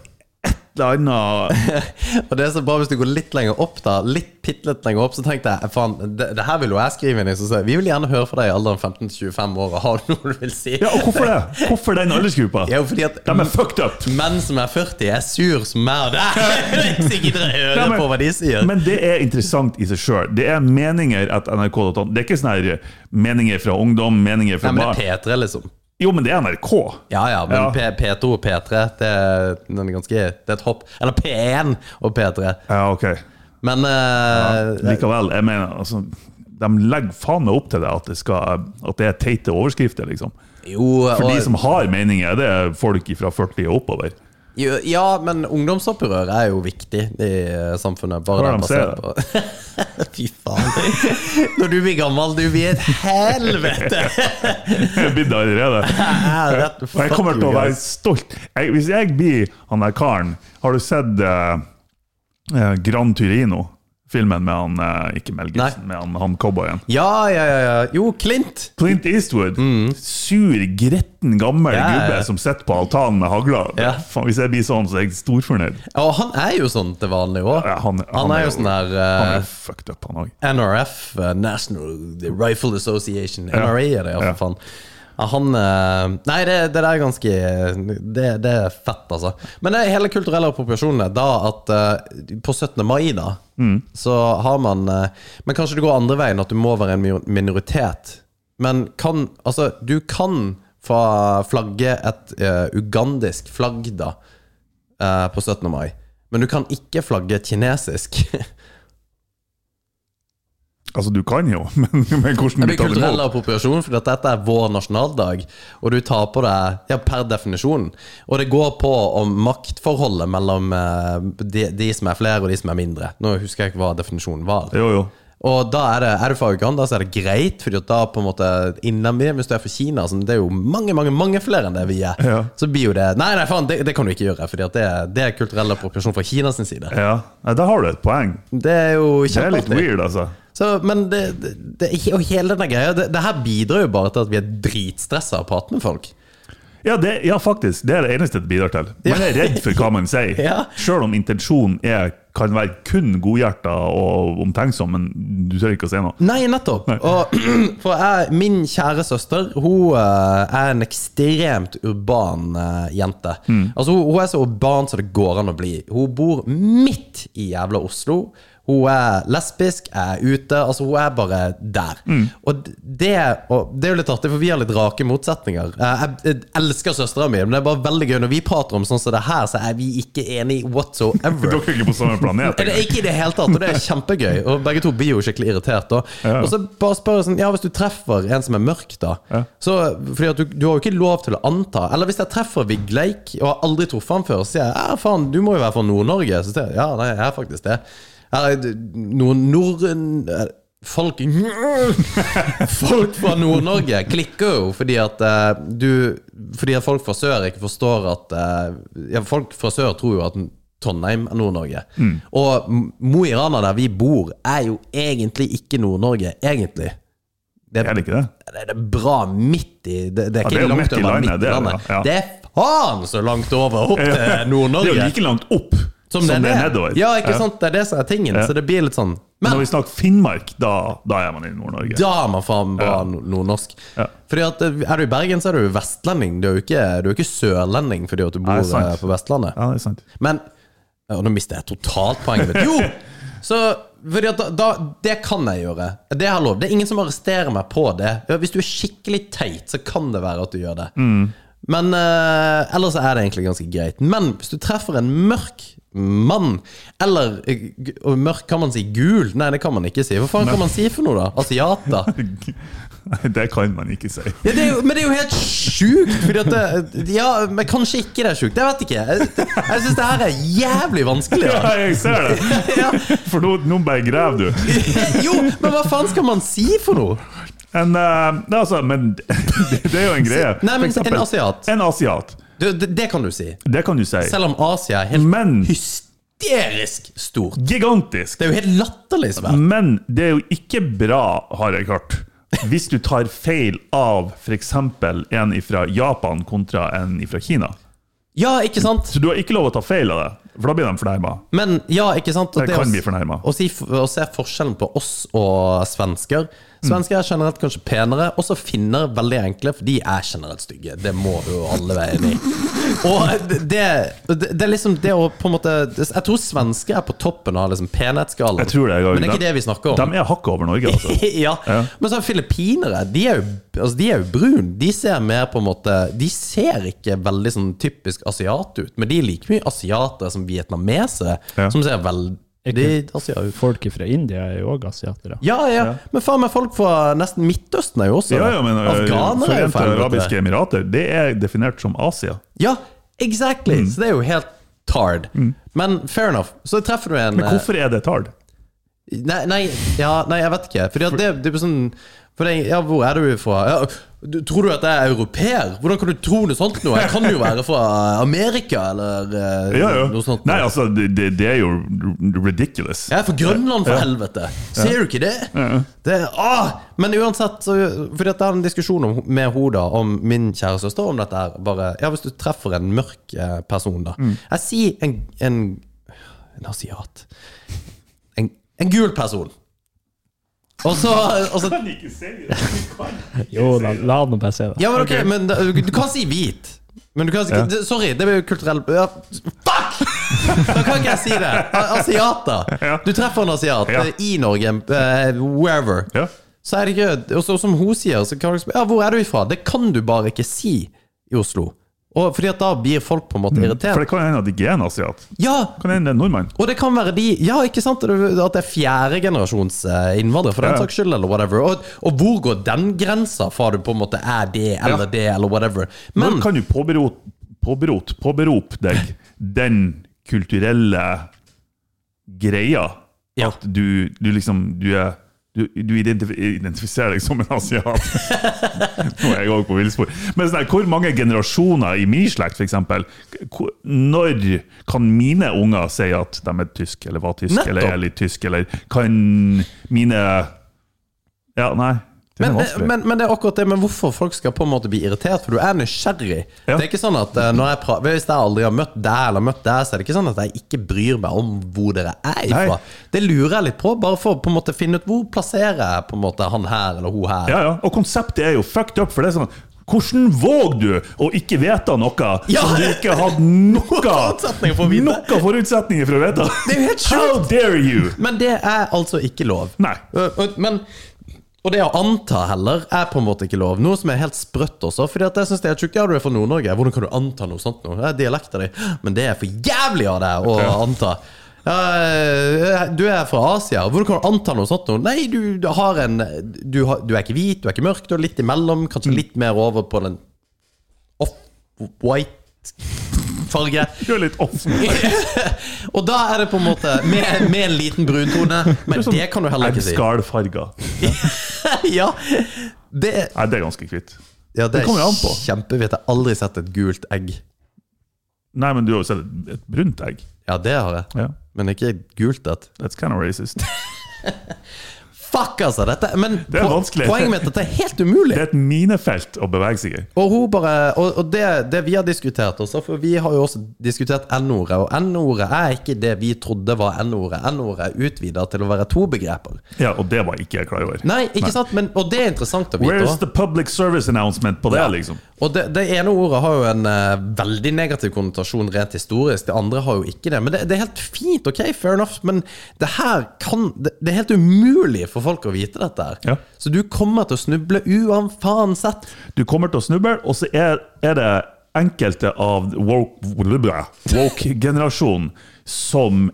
et [LAUGHS] Og det er så bra hvis du går litt lenger opp, da. Litt bitte litt lenger opp, så tenkte jeg faen, det, det her vil jo jeg skrive inn i. Så sa vi vil gjerne høre fra deg i alderen 15-25 år. Har du noe du vil si? Ja, og hvorfor det? Hvorfor den aldersgruppa? Ja, fordi at De er fucked up! menn som er 40, er sur som meg og deg. [LAUGHS] ikke gidder jeg høre Ja, men- på hva de sier. Men det er interessant i seg sjøl. Det er meninger at nrk.no. Det er ikke sånne meninger fra ungdom, meninger fra barn. Nei, men det er P3, liksom. Jo, men det er NRK. Ja ja, men Ja. P P2 og P3, det er, ganske, det er et hopp. Eller P1 og P3. Ja, ok. Men eh, Likevel, jeg mener altså, De legger faen meg opp til det at det, skal, at det er teite overskrifter, liksom. jo, For og, de som har meninger, det er folk fra 40 og oppover. Ja, men ungdomsopprør er jo viktig i eh, samfunnet. Bare Hvordan det ser på [LAUGHS] Fy faen. Når du blir gammel, du blir et helvete! Jeg det allerede. [LAUGHS] Er Og jeg kommer til å være stolt. Jeg, hvis jeg blir han der karen Har du sett eh, Gran Turino? Filmen med han eh, Ikke Mel Gibson, med han, han cowboyen. Ja, ja, ja, ja. Jo, Clint. Clint Eastwood. Sur, gretten, gammel Mm. Ja, ja, ja. gubbe som sitter på altanen med hagla. Ja. Faen, Hvis jeg blir sånn, så er jeg storfornøyd. Og han er jo sånn til vanlig òg. Ja, han, Han er jo sånn der Han eh, er fucked up, han òg. NRF, eh, National Rifle Association. NRA er det, Ja. for faen. Han eh, Nei, det, det der er ganske det, det er fett, altså. Men det er hele kulturelle appropriasjonen Da at eh, på 17. mai, da, så har man eh, Men kanskje det går andre veien, at du må være en minoritet. Men kan Altså, du kan få flagge et uh, ugandisk flagg, da, uh, på 17. mai. Men du kan ikke flagge kinesisk. [LAUGHS] Altså, du kan jo, [LAUGHS] men, men hvordan Det blir kulturell appropriasjon, for dette er vår nasjonaldag. Og du tar på deg Ja, per definisjon. Og det går på om maktforholdet mellom eh, de, de som er flere, og de som er mindre. Nå husker jeg ikke hva definisjonen var. Jo, jo. Og da er det, er du fra Uganda, så er det greit, fordi da på en måte innenby, Hvis du er fra Kina, så det er jo mange mange, mange flere enn det vi er, Ja. så blir jo det Nei, nei, faen, det, det kan du ikke gjøre, Fordi det, det er kulturell appropriasjon fra Kinas side. Ja, Da har du et poeng. Det er jo Det er litt weird, altså. Så, men det, det, og hele denne greia det, det her bidrar jo bare til at vi er dritstressa og å prate med folk. Ja, det, ja, faktisk. Det er det eneste det bidrar til. Man er redd for hva man sier. [LAUGHS] Ja. Selv om intensjonen er, kan være kun godhjerta og omtenksom, men du tør ikke å si noe. Nei, nettopp. Og, [CLEARS THROAT] for jeg, min kjære søster Hun eh, er en ekstremt urban jente. jente. Altså hun, hun er så urban som det går an å bli. Hun bor midt i jævla Oslo. Hun er lesbisk, er ute. Altså Hun er bare der. Og det, og det er jo litt artig, for vi har litt rake motsetninger. Eh, Jeg, jeg elsker søstera mi, men det er bare veldig gøy når vi prater om sånn som det her, så er vi ikke enige whatsoever. [LAUGHS] Dere er ikke på samme planet. [LAUGHS] Er ikke i det hele tatt, og det er kjempegøy. Og begge to blir jo skikkelig irritert. Og, Ja. Og så bare spør jeg sånn Ja, hvis du treffer en som er mørk, da Ja. Så, fordi at du, du har jo ikke lov til å anta Eller hvis jeg treffer Vigleik og har aldri truffet han før, så sier jeg ja, faen, du må jo være fra Nord-Norge. Så sier jeg ja, nei, jeg er faktisk det. Er Noen nord... Folk [LAUGHS] Folk fra Nord-Norge klikker jo fordi at eh, du Fordi at folk fra sør ikke forstår at eh, ja, Folk fra sør tror jo at Trondheim er Nord-Norge. Og M- Mo i Rana, der vi bor, er jo egentlig ikke Nord-Norge. Egentlig. Det Er det ikke det? det er bra midt i Det, det er Ja, ikke det er langt over midtlandet. det er ja. Det er faen så langt over opp til Nord-Norge! Det er jo like langt opp som, det er nedover. Ja, ikke sant? Det er det som er tingen. Så det blir litt sånn Men når vi snakker Finnmark, da, da er man i Nord-Norge. da er man faen nord- nordnorsk. Ja. Fordi at eh, Er du i Bergen, så er du vestlending. Du er jo ikke, du er jo ikke sørlending fordi at du bor Nei, eh, på Vestlandet. Ja, det er sant. Men Og nå mister jeg totalt poenget mitt. Jo! [LAUGHS] Så fordi at da, da, det kan jeg gjøre. Det er lov. Det er ingen som arresterer meg på det. Hvis du er skikkelig teit, så kan det være at du gjør det. Men uh, ellers er det egentlig ganske greit. Men hvis du treffer en mørk mann, eller Mørk, kan man si gul? Nei, det kan man ikke si. Hva faen kan man si for noe, da? Asiater? Nei, [LAUGHS] det kan man ikke si. Ja, det jo, men det er jo helt sjukt! Fordi at det, ja, men kanskje ikke det er sjukt. Jeg vet ikke. Jeg, jeg syns det her er jævlig vanskelig. [LAUGHS] Ja, jeg ser det! [LAUGHS] Ja. For nå, nå bare graver du. Jo, men hva faen skal man si for noe? En, uh, altså, men det, det er jo en greie. Nei, men eksempel, en asiat. En asiat. Det, det, kan du si. Det kan du si. Selv om Asia er helt Men hysterisk stort. gigantisk. Det er jo helt latterlig svært. Men det er jo ikke bra, har jeg hørt, hvis du tar feil av f.eks. en fra Japan kontra en fra Kina. Ja, ikke sant? Så du har ikke lov å ta feil av det, for da blir de fornærma. Men ja, ikke sant? Og Det det kan bli fornærma. Å, si, å se forskjellen på oss og svensker Svensker er generelt kanskje penere, også finner veldig enkle, for de er generelt stygge. Det må du jo alle være enig i. [LAUGHS] Og det, det, det er liksom det å på en måte Jeg tror svensker er på toppen av liksom penhetsskalaen. Jeg tror det, jeg Men det er ikke det vi snakker om. De er hakket over Norge, altså. [LAUGHS] ja. Ja. Men så filippinere, de er jo, altså, de er jo brun. De ser mer på en måte De ser ikke veldig sånn typisk asiat ut, men de er like mye asiatere som vietnamesere, Ja. som ser veldig asiater ut. Folk fra India er jo òg asiatere. Ja, ja, men faen meg folk fra nesten Midtøsten er jo også Ja, ja, men eh, Afghanere er jo Forente arabiske emirater, det er definert som Asia. Ja, exactly! Mm. Så det er jo helt tard. Men fair enough. Så treffer du en Men hvorfor er det tard? Nei, nei, ja, nei jeg vet ikke. Fordi at det, det er sånn for jeg, ja, Hvor er du fra? Ja, du, tror du at jeg er europeer? Hvordan kan du tro noe sånt nå? Jeg kan jo [LAUGHS] være fra Amerika, eller eh, Ja, ja. noe sånt. Nei, altså, det, det, er jo ridiculous. Jeg er fra Grønland, for helvete! Ser du ikke det? det ah! Men uansett, så, fordi at det er en diskusjon om, med Hoda om min kjære søster om dette her. Bare, ja, Hvis du treffer en mørk eh, person, da. Mm. Jeg sier en, en En asiat. En, en gul person. Og så, og så [LAUGHS] Jo, la, la den bare se det. Ja, men ok, men da- du kan si hvit. Men du kan si, Ja. det- Sorry, det blir jo kulturell ja, Fuck! Da kan ikke jeg si det. [LAUGHS] Asiater. Ja. Du treffer en asiat Ja. eh, i Norge, eh, wherever. Ja. Så er det ikke Og så som hun sier, så kan du spørre Ja, hvor er du ifra? Det kan du bare ikke si i Oslo. Og fordi at da blir folk på en måte For irritert. det kan hende at de ikke er en asiat. Ja! Kan hende det er en nordmann. Og det kan være de Ja, ikke sant? At det er fjerdegenerasjons innvandrere, for den Ja. saks skyld, eller whatever. Og, og hvor går den grensa fra du på en måte er det eller Ja. det, eller whatever? Men Når kan du påberope, påberope deg den kulturelle greia? Ja. At du, du liksom Du er du, du identif identifiserer deg som en asiat. [LAUGHS] Nå er jeg òg på villspor. Men sånn, hvor mange generasjoner i min slekt, f.eks. Når kan mine unger si at de er tysk, eller var tysk, Nettopp. eller er litt tysk, eller kan mine Ja, nei. Men, men, men det er akkurat det med hvorfor folk skal på en måte bli irritert, for du er nysgjerrig. Ja. Det er ikke sånn at eh, når jeg pra Hvis jeg aldri har møtt deg eller møtt deg, så er det ikke sånn at jeg ikke bryr meg om hvor dere er ifra. Nei. Det lurer jeg litt på, bare for å på en måte finne ut hvor plasserer jeg på en måte han her eller hun her. Ja, ja. Og konseptet er jo fucked up, for det er sånn hvordan våger du å ikke vite noe Ja. som du ikke hadde [LAUGHS] noe, forutsetninger for å vite? noe forutsetninger for å vite? Det er jo helt How dare you! Men det er altså ikke lov. Nei. Og- og- Men og det å anta heller er på en måte ikke lov. Noe som er helt sprøtt også. Fordi at jeg synes det er tjukt. Ja, du er fra Nord-Norge. Hvordan kan du anta noe sånt nå? Det er dialekta di. Men det er for jævlig av deg å anta. Ja, du er fra Asia. Hvordan kan du anta noe sånt nå? Nei, du, du har en du, har, du er ikke hvit, du er ikke mørk, du er litt imellom. Kanskje litt mer over på den off-white-farge. [LAUGHS] Du er litt off. [LAUGHS] Og da er det på en måte med, med en liten bruntone. Men det kan du heller ikke si. Eggskallfarga. [LAUGHS] ja, det, Nei, det er ganske kvitt. ja, det Det kommer er an på. kjempevidt. Jeg har aldri sett et gult egg. Nei, men du har jo sett et, et brunt egg. Ja, det har jeg. Ja, Men ikke et gult et. That's kind of racist. Fuck, altså! Dette, men Det po- poenget mitt er at det er helt umulig. Det er et minefelt å bevege seg i. Og, bare, og, og det, det vi har diskutert også, for vi har jo også diskutert N-ordet, og N-ordet er ikke det vi trodde var N-ordet. N-ordet er utvida til å være to begreper. Ja, Og det var ikke jeg klar over. Nei, ikke sant? Men, og det er interessant å vite Where's the public service announcement på det, Ja. liksom? Og det, det ene ordet har jo en uh, veldig negativ konnotasjon rent historisk, det andre har jo ikke det. Men det, det er helt fint, ok, fair enough, men det her kan Det, det er helt umulig for folk å vite dette her. Ja. Så du kommer til å snuble uansett. Du kommer til å snuble, og så er, er det enkelte av woke- woke-generasjonen som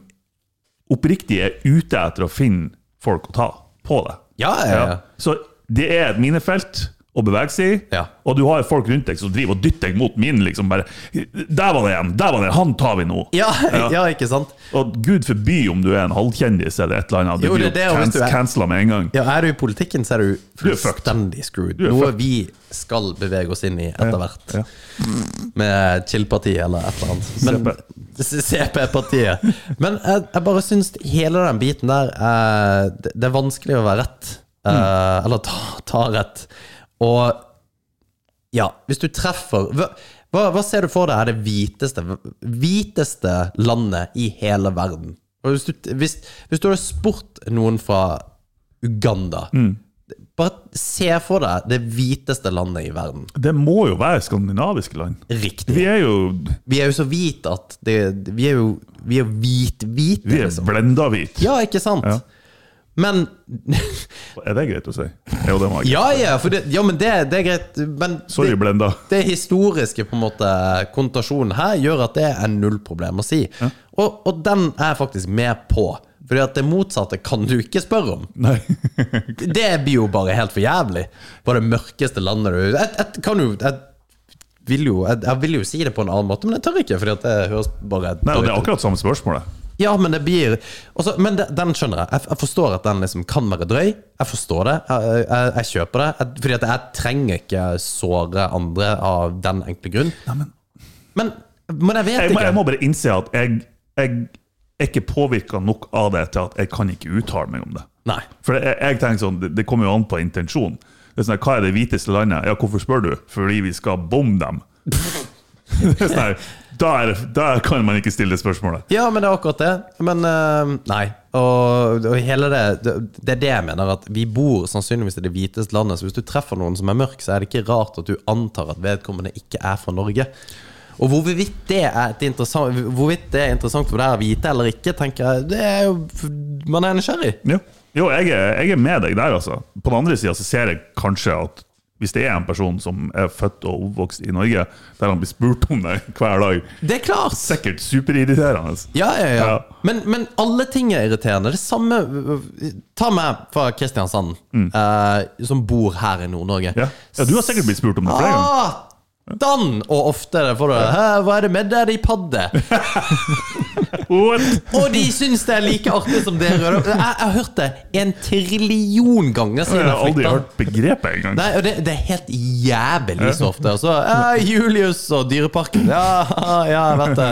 oppriktig er ute etter å finne folk å ta på det. Ja, ja, ja. Så det er et minefelt å bevege seg i, Ja. og du har folk rundt deg som driver og dytter deg mot min. liksom bare, Der var det en! Der var det! Han tar vi nå! [LAUGHS] Ja, ja, ikke sant? Og gud forby om du er en halvkjendis eller et eller annet. Du Jo, det blir det, jo cancela med en gang. Ja, Er du i politikken, så er du Du er fullstendig screwed. Du er Noe fucked. vi skal bevege oss inn i etter hvert. Ja. Med Chill-partiet eller et eller annet. CP-partiet. [LAUGHS] Men jeg, jeg bare syns hele den biten der eh, det, det er vanskelig å være rett. eh, Eller ta, ta rett. Og ja, hvis du treffer hva, hva, ser du for deg er det hviteste, hviteste landet i hele verden? Og hvis, du, hvis, hvis du hadde spurt noen fra Uganda Bare se for deg det hviteste landet i verden. Det må jo være skandinaviske land. Riktig. Vi er jo Vi er jo så hvite at det, Vi er jo Vi er hvit-hvite, vi er liksom. blenda hvite. Ja, ikke sant? Ja. Men [LAUGHS] Er det greit å si? Jo, det må jeg. Ja, ja, det, ja men det, det er greit. Men Sorry, det, blenda. det historiske på en måte konnotasjonen her gjør at det er null problem å si. Og, og den er jeg faktisk med på. Fordi at det motsatte kan du ikke spørre om. Nei. [LAUGHS] Det blir jo bare helt for jævlig. På det mørkeste landet du Jeg, jeg kan jo jeg vil jo, jeg, jeg vil jo si det på en annen måte, men jeg tør ikke. Fordi at det høres bare Nei, og Det er akkurat samme spørsmålet. Ja, men det blir også, Men det, den skjønner jeg. jeg. Jeg forstår at den liksom kan være drøy. Jeg forstår det. Jeg, jeg, jeg kjøper det. Jeg, fordi at jeg trenger ikke såre andre av den enkle grunn. Men, men jeg vet Jeg må, ikke. jeg må bare innse at jeg, jeg er ikke påvirka nok av det til at jeg kan ikke uttale meg om det. Nei. For jeg, jeg tenker sånn, det, det kommer jo an på intensjon. Det er sånn, Hva er det hviteste landet? Ja, hvorfor spør du? Fordi vi skal bombe dem. [LAUGHS] Det er sånn, her, da, er, da kan man ikke stille spørsmålet. Ja, men det er akkurat det. Men uh, nei. Og, og hele det, det Det er det jeg mener, at vi bor sannsynligvis i det hviteste landet. Så hvis du treffer noen som er mørk, så er det ikke rart at du antar at vedkommende ikke er fra Norge. Og hvorvidt det er, interessant, hvorvidt det er interessant for deg å vite eller ikke, tenker jeg, det er jo Man er nysgjerrig. Jo, jo jeg, er, jeg er med deg der, altså. På den andre sida så ser jeg kanskje at hvis det er en person som er født og oppvokst i Norge, der han blir spurt om det hver dag, Det er klart! sikkert superirriterende. Ja, ja, ja. Ja. Men, men alle ting er irriterende. Det samme Ta meg fra Kristiansand, eh, som bor her i Nord-Norge. Mm. Ja. ja, du har sikkert blitt spurt om det flere ganger. Dan! Og ofte får du Hva er det med deg, de padde? [LAUGHS] Og de syns det er like artig som dere. Jeg, jeg har hørt det en trillion ganger Jeg siden har jeg aldri hørt begrepet engang. Nei, og det, det er helt jævlig så ofte. Og så ja, Julius og Dyreparken. Ja, [LAUGHS] ja, jeg vet det.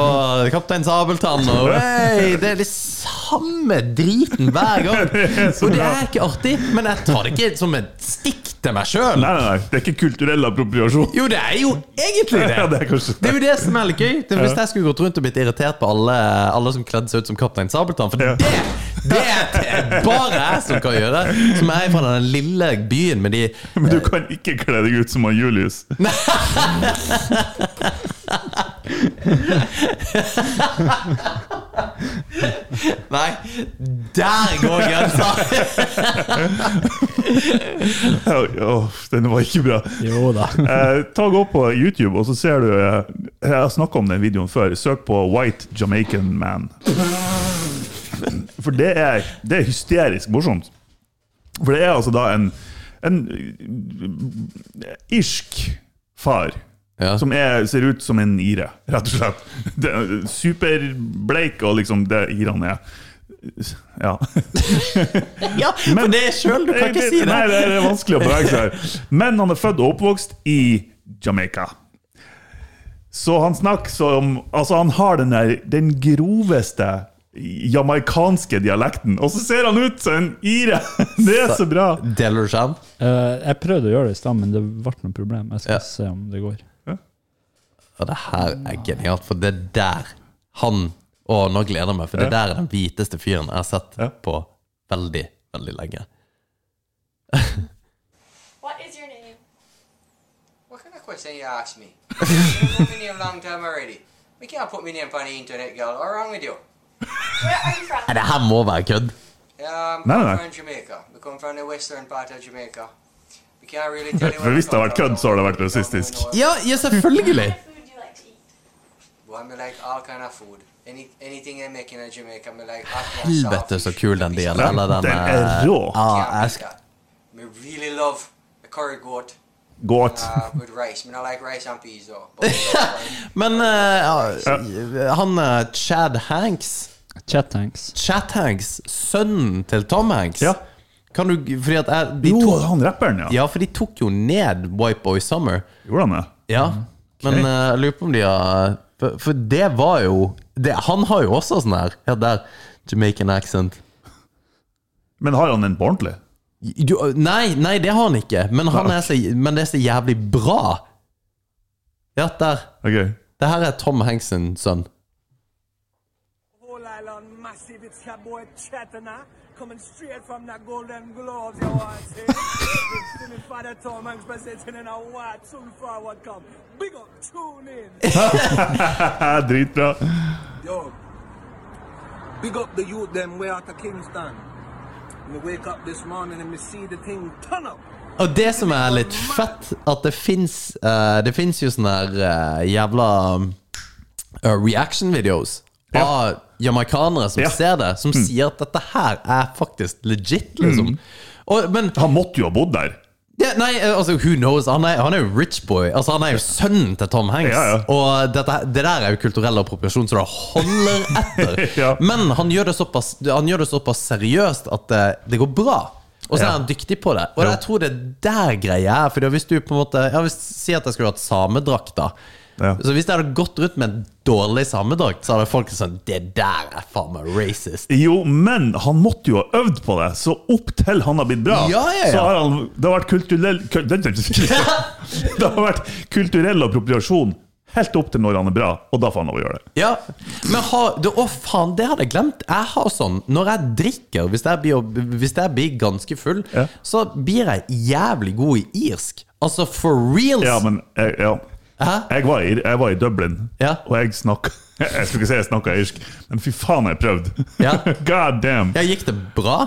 Og Kaptein Sabeltann og hey, Det er det samme driten hver gang. [LAUGHS] Og det er ikke artig, men jeg tar det ikke som et stikk til meg sjøl. Nei, nei, nei, det er ikke kulturell appropriasjon. Jo, det er jo egentlig det. [LAUGHS] Ja, det er Det er jo det som er litt gøy. Hvis jeg skulle gått rundt og blitt irritert på alle, alle som kledde seg ut som Kaptein Sabeltann. For Ja. det, det er bare jeg som kan gjøre. Som er fra den lille byen med de Men du kan ikke kle deg ut som han Julius. [LAUGHS] Nei, der går grensa! oh, Åh, den var ikke bra. Jo da. Eh, ta Gå på YouTube, og så ser du eh, Jeg har snakka om den videoen før. Søk på 'White Jamaican Man'. For det er, det er hysterisk morsomt. For det er altså da en, en eh, irsk far Ja. som er, ser ut som en ire, rett og slett. Det er Superbleik, og liksom det irene er. Ja. [LAUGHS] Ja, for det er sjøl, du kan ikke si det! Nei, det. det er vanskelig å bevege seg her. Men han er født og oppvokst i Jamaica. Så han snakker som Altså, han har den der Den groveste jamaikanske dialekten, og så ser han ut som en ire! [LAUGHS] Det er så bra! Deler du seg? Eh, jeg prøvde å gjøre det i stad, men det ble noe problem. Jeg skal Ja. se om det går. Og det her er genialt, for det er der han Og nå gleder jeg meg, for det der er den hviteste fyren jeg har sett Ja. på veldig, veldig lenge. [LAUGHS] What is your name? What kind of question you ask me? You've known my name long time already. We can't put my name on the internet, girl. What's wrong with you? Where are you from? Det her må være kødd. Um, nei, nei, no. from Jamaica. We come from the western part of Jamaica. We can't really tell you For [LAUGHS] hvis det har vært kødd, så har det vært rasistisk. Ja, ja, selvfølgelig! What kind of food do you like to eat? Well, I like all kind of food. Any, anything they make in Jamaica, I like hot and Helvete, så kul den delen. Eller den Den eh, er rå. Ah, jeg really love a curry goat Goat. uh, with rice. Men I like rice and peas though. [LAUGHS] Men uh, han eh, Chad Hanks Chat Hanks. Chat Hanks, sønnen til Tom Hanks Ja. Kan du Fordi at jeg, de Jo, tok, han rapperen, ja. Ja, for de tok jo ned White Boy Summer. Gjorde han det? Ja. Men eh, jeg lurer på om de har For, for det var jo det, Han har jo også sånn her Ja, der. Jamaican accent. Men har han en på ordentlig? Du, nei, nei, det har han ikke. Men, han er så, men det er så jævlig bra. Ja, der. Okay. Det her er Tom Hanks sin sønn. Whole island massive, it's your boy Chatana. Coming straight from the Golden Globes, you want to see? It's still in Father Tom Hanks presenting in a white, soon forward come. Big up, tune in. [LAUGHS] Dritbra. Yo, big up the youth them way out of Kingston. Me wake up this morning and me see the thing turn up. Og det som er litt fett, at det fins Det fins jo sånne her eh, jævla uh, reaction-videos av jamaicanere som. Mm. ser det, som sier at dette her er faktisk legit, liksom. Og, men Han måtte jo ha bodd der. Ja, nei, altså, who knows? Han er, han er jo rich boy. Altså, han er jo sønnen til Tom Hanks. Ja, ja. Og dette, det der er jo kulturell appropriasjon, så det holder etter. [LAUGHS] Ja. Men han gjør, det såpass, han gjør det såpass seriøst at det, det går bra. Og så er han dyktig på det. Og jeg tror det er der greia er. For hvis du på en måte ja, hvis, Si at jeg skulle hatt samedrakt, da. Ja. Så hvis jeg hadde gått rundt med en dårlig samedrakt, så hadde folk sånn Det der er faen meg racist. Jo, men han måtte jo ha øvd på det, så opp til han har blitt bra, Ja, ja, ja. så har han Det har vært kulturell kul- [LAUGHS] Det har vært kulturell appropriasjon helt opp til når han er bra, og da får han lov å gjøre det. Ja, men ha, det, Å, faen, det hadde jeg glemt. Jeg har sånn Når jeg drikker, hvis jeg blir, hvis jeg blir ganske full, så blir jeg jævlig god i irsk. Altså for reals. Ja, men jeg, ja. Jeg, var, i, jeg var i Dublin, Ja. og jeg snakka [LAUGHS] Jeg skal ikke si jeg snakka irsk, men fy faen, jeg prøvde. Ja. [LAUGHS] God damn. Ja, gikk det bra?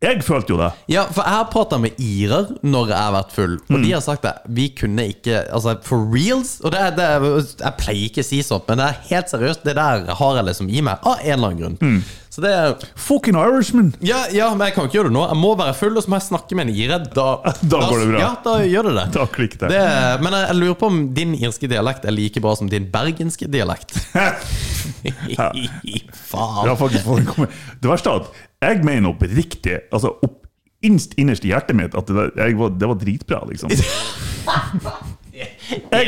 Jeg følte jo det. Ja, for jeg har prata med irer når jeg har vært full, og Mm. de har sagt at vi kunne ikke Altså, for reals Og det, det, jeg pleier ikke å si sånt, men det er helt seriøst. Det der har jeg liksom i meg, av en eller annen grunn. Mm. Så det er Fucking Irishman! ja, ja, men jeg kan ikke gjøre det nå. Jeg må være full, og så må jeg snakke med en ire. Da, [LAUGHS] Da går det bra. Ja, da gjør det det. Da klikker det. det men jeg, jeg lurer på om din irske dialekt er like bra som din bergenske dialekt. [LAUGHS] Faen. Det verste er at jeg mener oppriktig, altså opp, innerst i hjertet mitt, at det, der, jeg var, det var dritbra, liksom. [LAUGHS] Det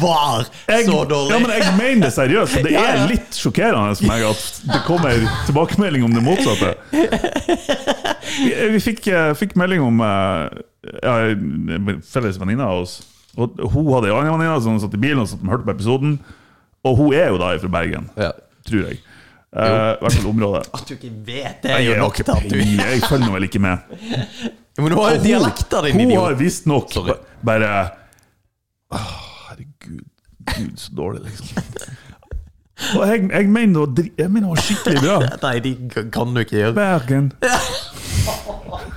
var Jeg, så dårlig. Ja, men jeg mener det seriøst. Det er litt sjokkerende for meg at det kommer tilbakemelding om det motsatte. Vi, fikk, eh, fikk melding om eh, ja, felles venninne av oss. Og hun hadde en annen venninne som satt i bilen og satt og hørte på episoden. Og hun er jo da fra Bergen, Ja. tror jeg. Eh, I hvert fall området. At du ikke vet det, er Jeg jo nok til at du jeg følger nå vel ikke med. Men hun har jo dialekta di, idiot. Hun har visstnok bare Herregud, Gud, så dårlig, liksom. Og jeg, jeg mener det jeg mener det var skikkelig bra. [LAUGHS] Nei, de kan du ikke gjøre. Bergen. [LAUGHS]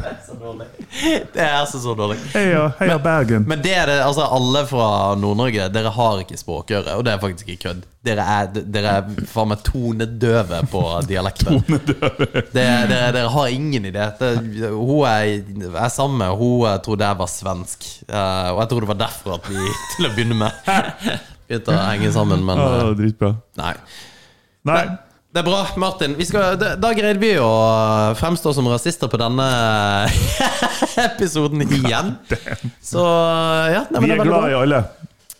Det er [LAUGHS] altså så dårlig. Heia, heia Bergen. Men det er det, altså alle fra Nord-Norge, dere har ikke språkøre, og det er faktisk ikke kødd. Dere er, dere er faen meg tonedøve på dialekter. [LAUGHS] tonedøve. dere, dere har ingen idé. Det, hun er, er sammen med Hun trodde jeg var svensk, uh, og jeg tror det var derfor at vi [LAUGHS] til å begynne med begynte å henge sammen, men Ja, eh, dritbra. nei. Nei, Det er bra, Martin. Vi skal, da, greide vi å fremstå som rasister på denne [LAUGHS] episoden igjen. Så ja, nei, men vi det er veldig glad i alle.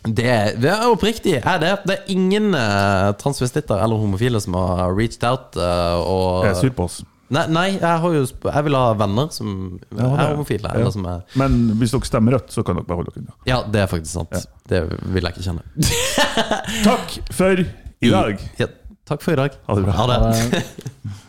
Det, det er oppriktig er det. Det er ingen uh, transvestitter eller homofile som har reached out uh, og Jeg er sur på oss. Nei, nei jeg, har jo, jeg vil ha venner som Ja, er homofile. ja. Eller som er Men hvis dere stemmer rødt, så kan dere bare holde dere unna. Ja, det er faktisk sant. Det vil jeg ikke kjenne. Takk for i dag. Ja, takk for i dag. Ha det bra. Ha det. [LAUGHS]